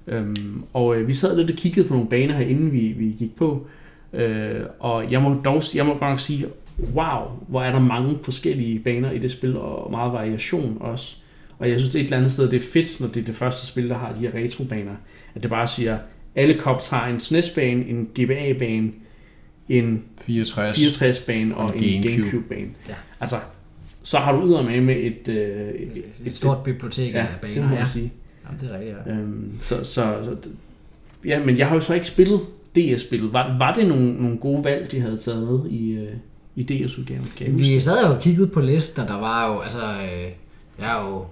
Øhm, og øh, vi sad lidt og kiggede på nogle baner her, inden vi, vi gik på. Øh, og jeg må dog jeg må godt nok sige, wow, hvor er der mange forskellige baner i det spil, og meget variation også. Og jeg synes, det er et eller andet sted, det er fedt, når det er det første spil, der har de her retrobaner. At det bare siger, alle cops har en SNES-bane, en GBA-bane, en 64. 64-bane og, Og en en Gamecube. Gamecube-bane. Ja. Altså, så har du yder med med et, øh, et, Et stort bibliotek ja, af det må baner. man Ja, sige. Jamen, det er rigtigt. Ja. Øhm, så, så, så, ja, men jeg har jo så ikke spillet DS-spillet. Var, var det nogle, nogle gode valg, de havde taget med i, øh, i DS-udgaven? Vi sad jo og kiggede på listen, og der var jo, altså, øh, jeg er jo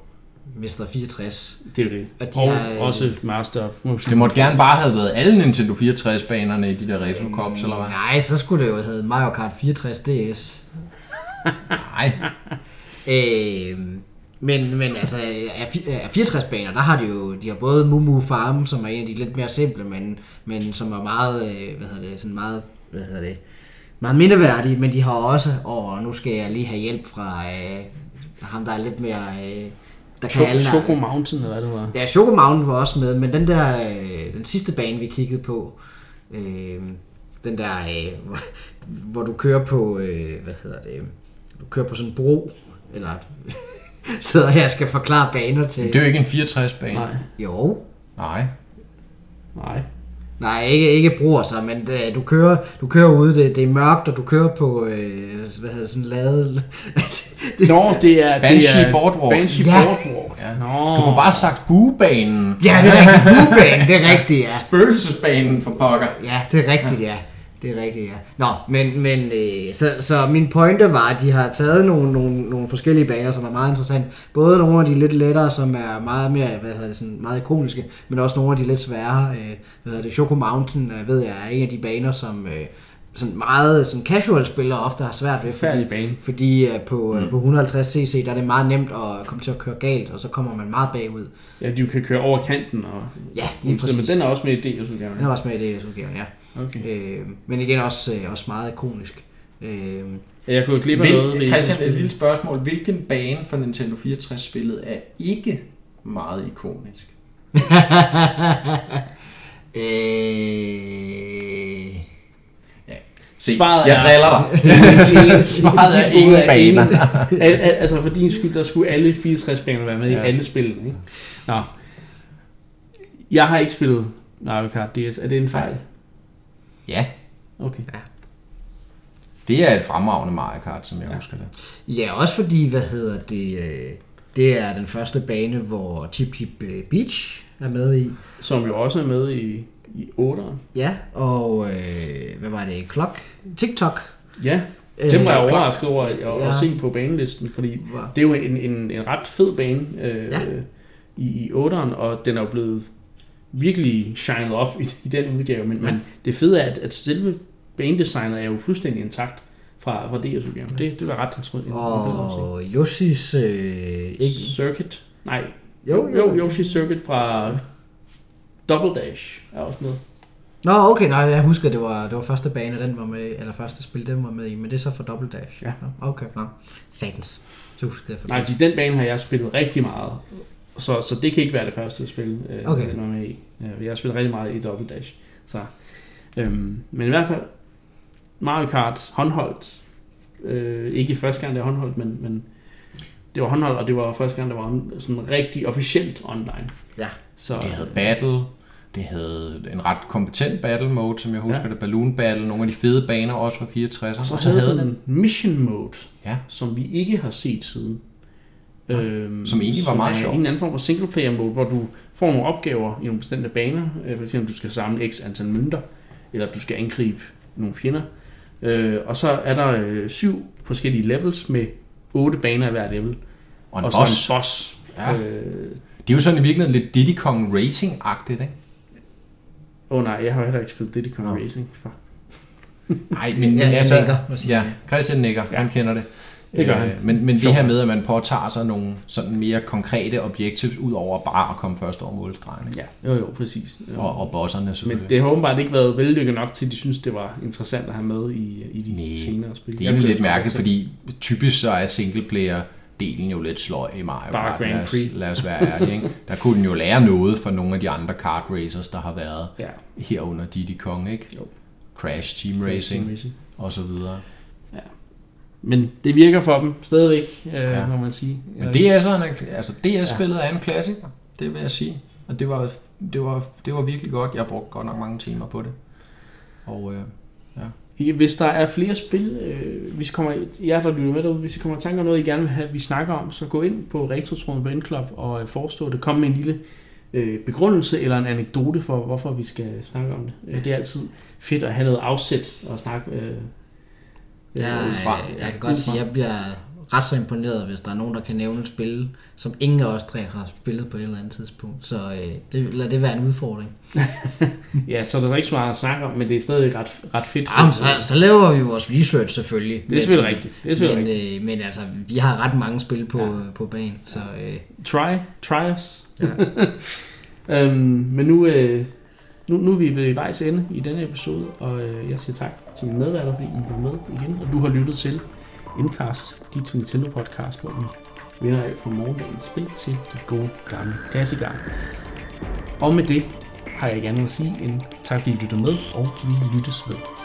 Mr. 64. Det er jo det. Og de Og har- også Master of Motion. Det måtte gerne bare have været alle Nintendo 64-banerne i de der retro cops, eller hvad? Nej, så skulle det jo hedde Mario Kart 64 DS. Nej. Øh, men, men altså, af fi- af 64-baner, der har de jo, de har både Mumu Farm, som er en af de lidt mere simple, men, men som er meget, øh, hvad hedder det, sådan meget, hvad hedder det, meget mindeværdige, men de har også, og nu skal jeg lige have hjælp fra øh, ham, der er lidt mere, øh, der kan alle Choco Mountain, eller hvad det var. Ja, Choco Mountain var også med, men den der, øh, den sidste bane, vi kiggede på, øh, den der, øh, hvor, hvor du kører på, øh, hvad hedder det, du kører på sådan en bro, eller sidder her og skal forklare baner til. Det er jo ikke en 64-bane. Nej, Jo. Nej. nej. Nej, ikke, ikke broer sig, men det, du kører, du kører ude, det, det er mørkt, og du kører på, øh, hvad hedder det, sådan lade... Nå, det er... Banshee det er, Boardwalk. Banshee Ja. Boardwalk. Ja. Nå. Du kunne bare have sagt buebanen. ja, det er rigtigt, buebanen, det er rigtigt, ja. Spøgelsesbanen for pokker. Ja, det er rigtigt, ja. Det er rigtigt, ja. Nå, men, men øh, så, så min pointe var, at de har taget nogle, nogle, nogle forskellige baner, som er meget interessant. Både nogle af de lidt lettere, som er meget mere, hvad hedder det, sådan meget ikoniske, men også nogle af de lidt svære. Øh, hvad hedder det, Choco Mountain, øh, ved jeg, er en af de baner, som øh, sådan meget sådan casual spillere ofte har svært ved, fordi, bane. fordi øh, på, mm. på 150 cc, der er det meget nemt at komme til at køre galt, og så kommer man meget bagud. Ja, du kan køre over kanten. Og, Ja, lige så, men præcis. den er også med i det, udgaven. Den er også med i det, udgaven, ja. Okay. Øh, men igen også, øh, også meget ikonisk. Øh, Ja, jeg kunne glip af noget. Ved- Christian, et lille spørgsmål. Hvilken bane for Nintendo 64-spillet er ikke meget ikonisk? øh, Se, Svaret jeg er- driller dig. Svaret er ingen baner. Al, al, altså for din skyld, der skulle alle 64 baner være med ja. Ja. i alle spillene. Ikke? Nå. Jeg har ikke spillet Mario Kart DS. Er det en fejl? Ja, Okay. det er et fremragende Mario Kart, som jeg Ja. ja. husker det. ja, også fordi, hvad hedder det, øh, det er den første bane, hvor Chip Chip øh, Beach er med i. Som jo også er med i, i 8'eren. Ja, og øh, hvad var det, Clock? TikTok. Ja, Øh, det var jeg overrasket over at, at Ja. se på banelisten, fordi det er jo en, en, en ret fed bane øh, Ja. i, i 8'eren, og den er jo blevet virkelig shined op i, i den udgave, men, ja. men det fede er, at, at selve banedesignet er jo fuldstændig intakt fra, fra DS-udgaven. Det, det var ret interessant. Og Yoshis... Øh, ikke, Circuit? Nej. Jo, Jo, jo. jo Yoshi Circuit fra Double Dash er også med. Nå, okay, nej, jeg husker, det var, det var første bane, den var med, eller første spil, den var med i, men det er så for Double Dash. Ja. Okay, nå. Satans. Så husker jeg for Nej, det. fordi den bane har jeg spillet rigtig meget. Så, så det kan ikke være det første spil, øh, Okay. den var med i. Ja, Jeg har spillet rigtig meget i Double Dash. Så, øhm, men i hvert fald, Mario Kart håndholdt. Øh, ikke første gang, det var håndholdt, men, men det var håndholdt, og det var første gang, det var sådan rigtig officielt online. Ja. Så, Det havde battle, det havde en ret kompetent battle mode, som jeg husker Ja. det, balloon battle, nogle af de fede baner også fra 64. og så, havde den mission mode, Ja. som vi ikke har set siden. Øhm, Som egentlig var meget er sjov. En anden form for single player mode, hvor du får nogle opgaver i nogle bestemte baner. Øh, For eksempel, du skal samle x antal mønter, eller du skal angribe nogle fjender. Øh, og så er der øh, syv forskellige levels med otte baner af hver level. Og en og boss. så en boss. Ja. Øh, Det er jo sådan i virkeligheden lidt Diddy Kong Racing-agtigt, ikke? Åh oh, nej, jeg har heller ikke spillet Diddy Kong Nå. Racing. Fuck. Nej, men, Ja, jeg altså... nikker, hvad siger Ja? Christian nikker, ja. han kender det. Det gør Øh, han. Men, men det her med, at man påtager sig nogle sådan mere konkrete objectives, ud over bare at komme først over målstregen? Ja, jo jo, præcis. Og, og bosserne Men selvfølgelig. det har åbenbart ikke været vellykket nok til, at de synes, det var interessant at have med i, i de Nej, senere spil. Det er kunne lidt mærkeligt, fordi typisk så er singleplayer delen jo lidt sløj i Mario Bare Kart. Grand Lad os, Prix. lad os være ærlige, ikke? Der kunne den jo lære noget fra nogle af de andre kart racers, der har været Ja, herunder Diddy Kong, ikke? Jo. Crash Team Racing Racing. og så videre. Men det virker for dem stadigvæk, øh, Ja. ja. må man sige. Men det er sådan, altså DS-spillet er en klassiker, det vil jeg sige. Og det var, det var, det var virkelig godt. Jeg brugte godt nok mange timer på det. Og øh, I- Hvis der er flere spil, øh, hvis I kommer, jer der lytter med derude, hvis I kommer i tanke om noget, I gerne vil have, vi snakker om, så gå ind på Retrotråden på Endclub og øh, forestå det. Kom med en lille øh, begrundelse eller en anekdote for, hvorfor vi skal snakke om det. Det er altid fedt at have noget afsæt og snakke øh, Ja, øh, fra. jeg, jeg kan godt sige, at jeg bliver ret så imponeret, hvis der er nogen, der kan nævne et spil, som ingen af os tre har spillet på et eller andet tidspunkt. Så øh, det, lad det være en udfordring. Ja, så er der ikke så meget at snakke om, men det er stadig ret, ret fedt. Jamen, så, så laver vi vores research selvfølgelig. det er selvfølgelig rigtigt. Det er selvfølgelig men, rigtigt. øh, men altså, vi har ret mange spil på, Ja. ja. på banen, så øh, Try, try us. Ja. øhm, men nu, øh, nu, nu er vi ved vejs ende i denne episode, og øh, jeg siger tak til mine medværter, fordi I var med igen, og du har lyttet til Indcast, dit Nintendo-podcast, hvor vi vender alt fra morgendagens spil til de gode gamle klassikere. Og med det har jeg gerne at sige en tak, fordi I lytter med, og vi lyttes ved.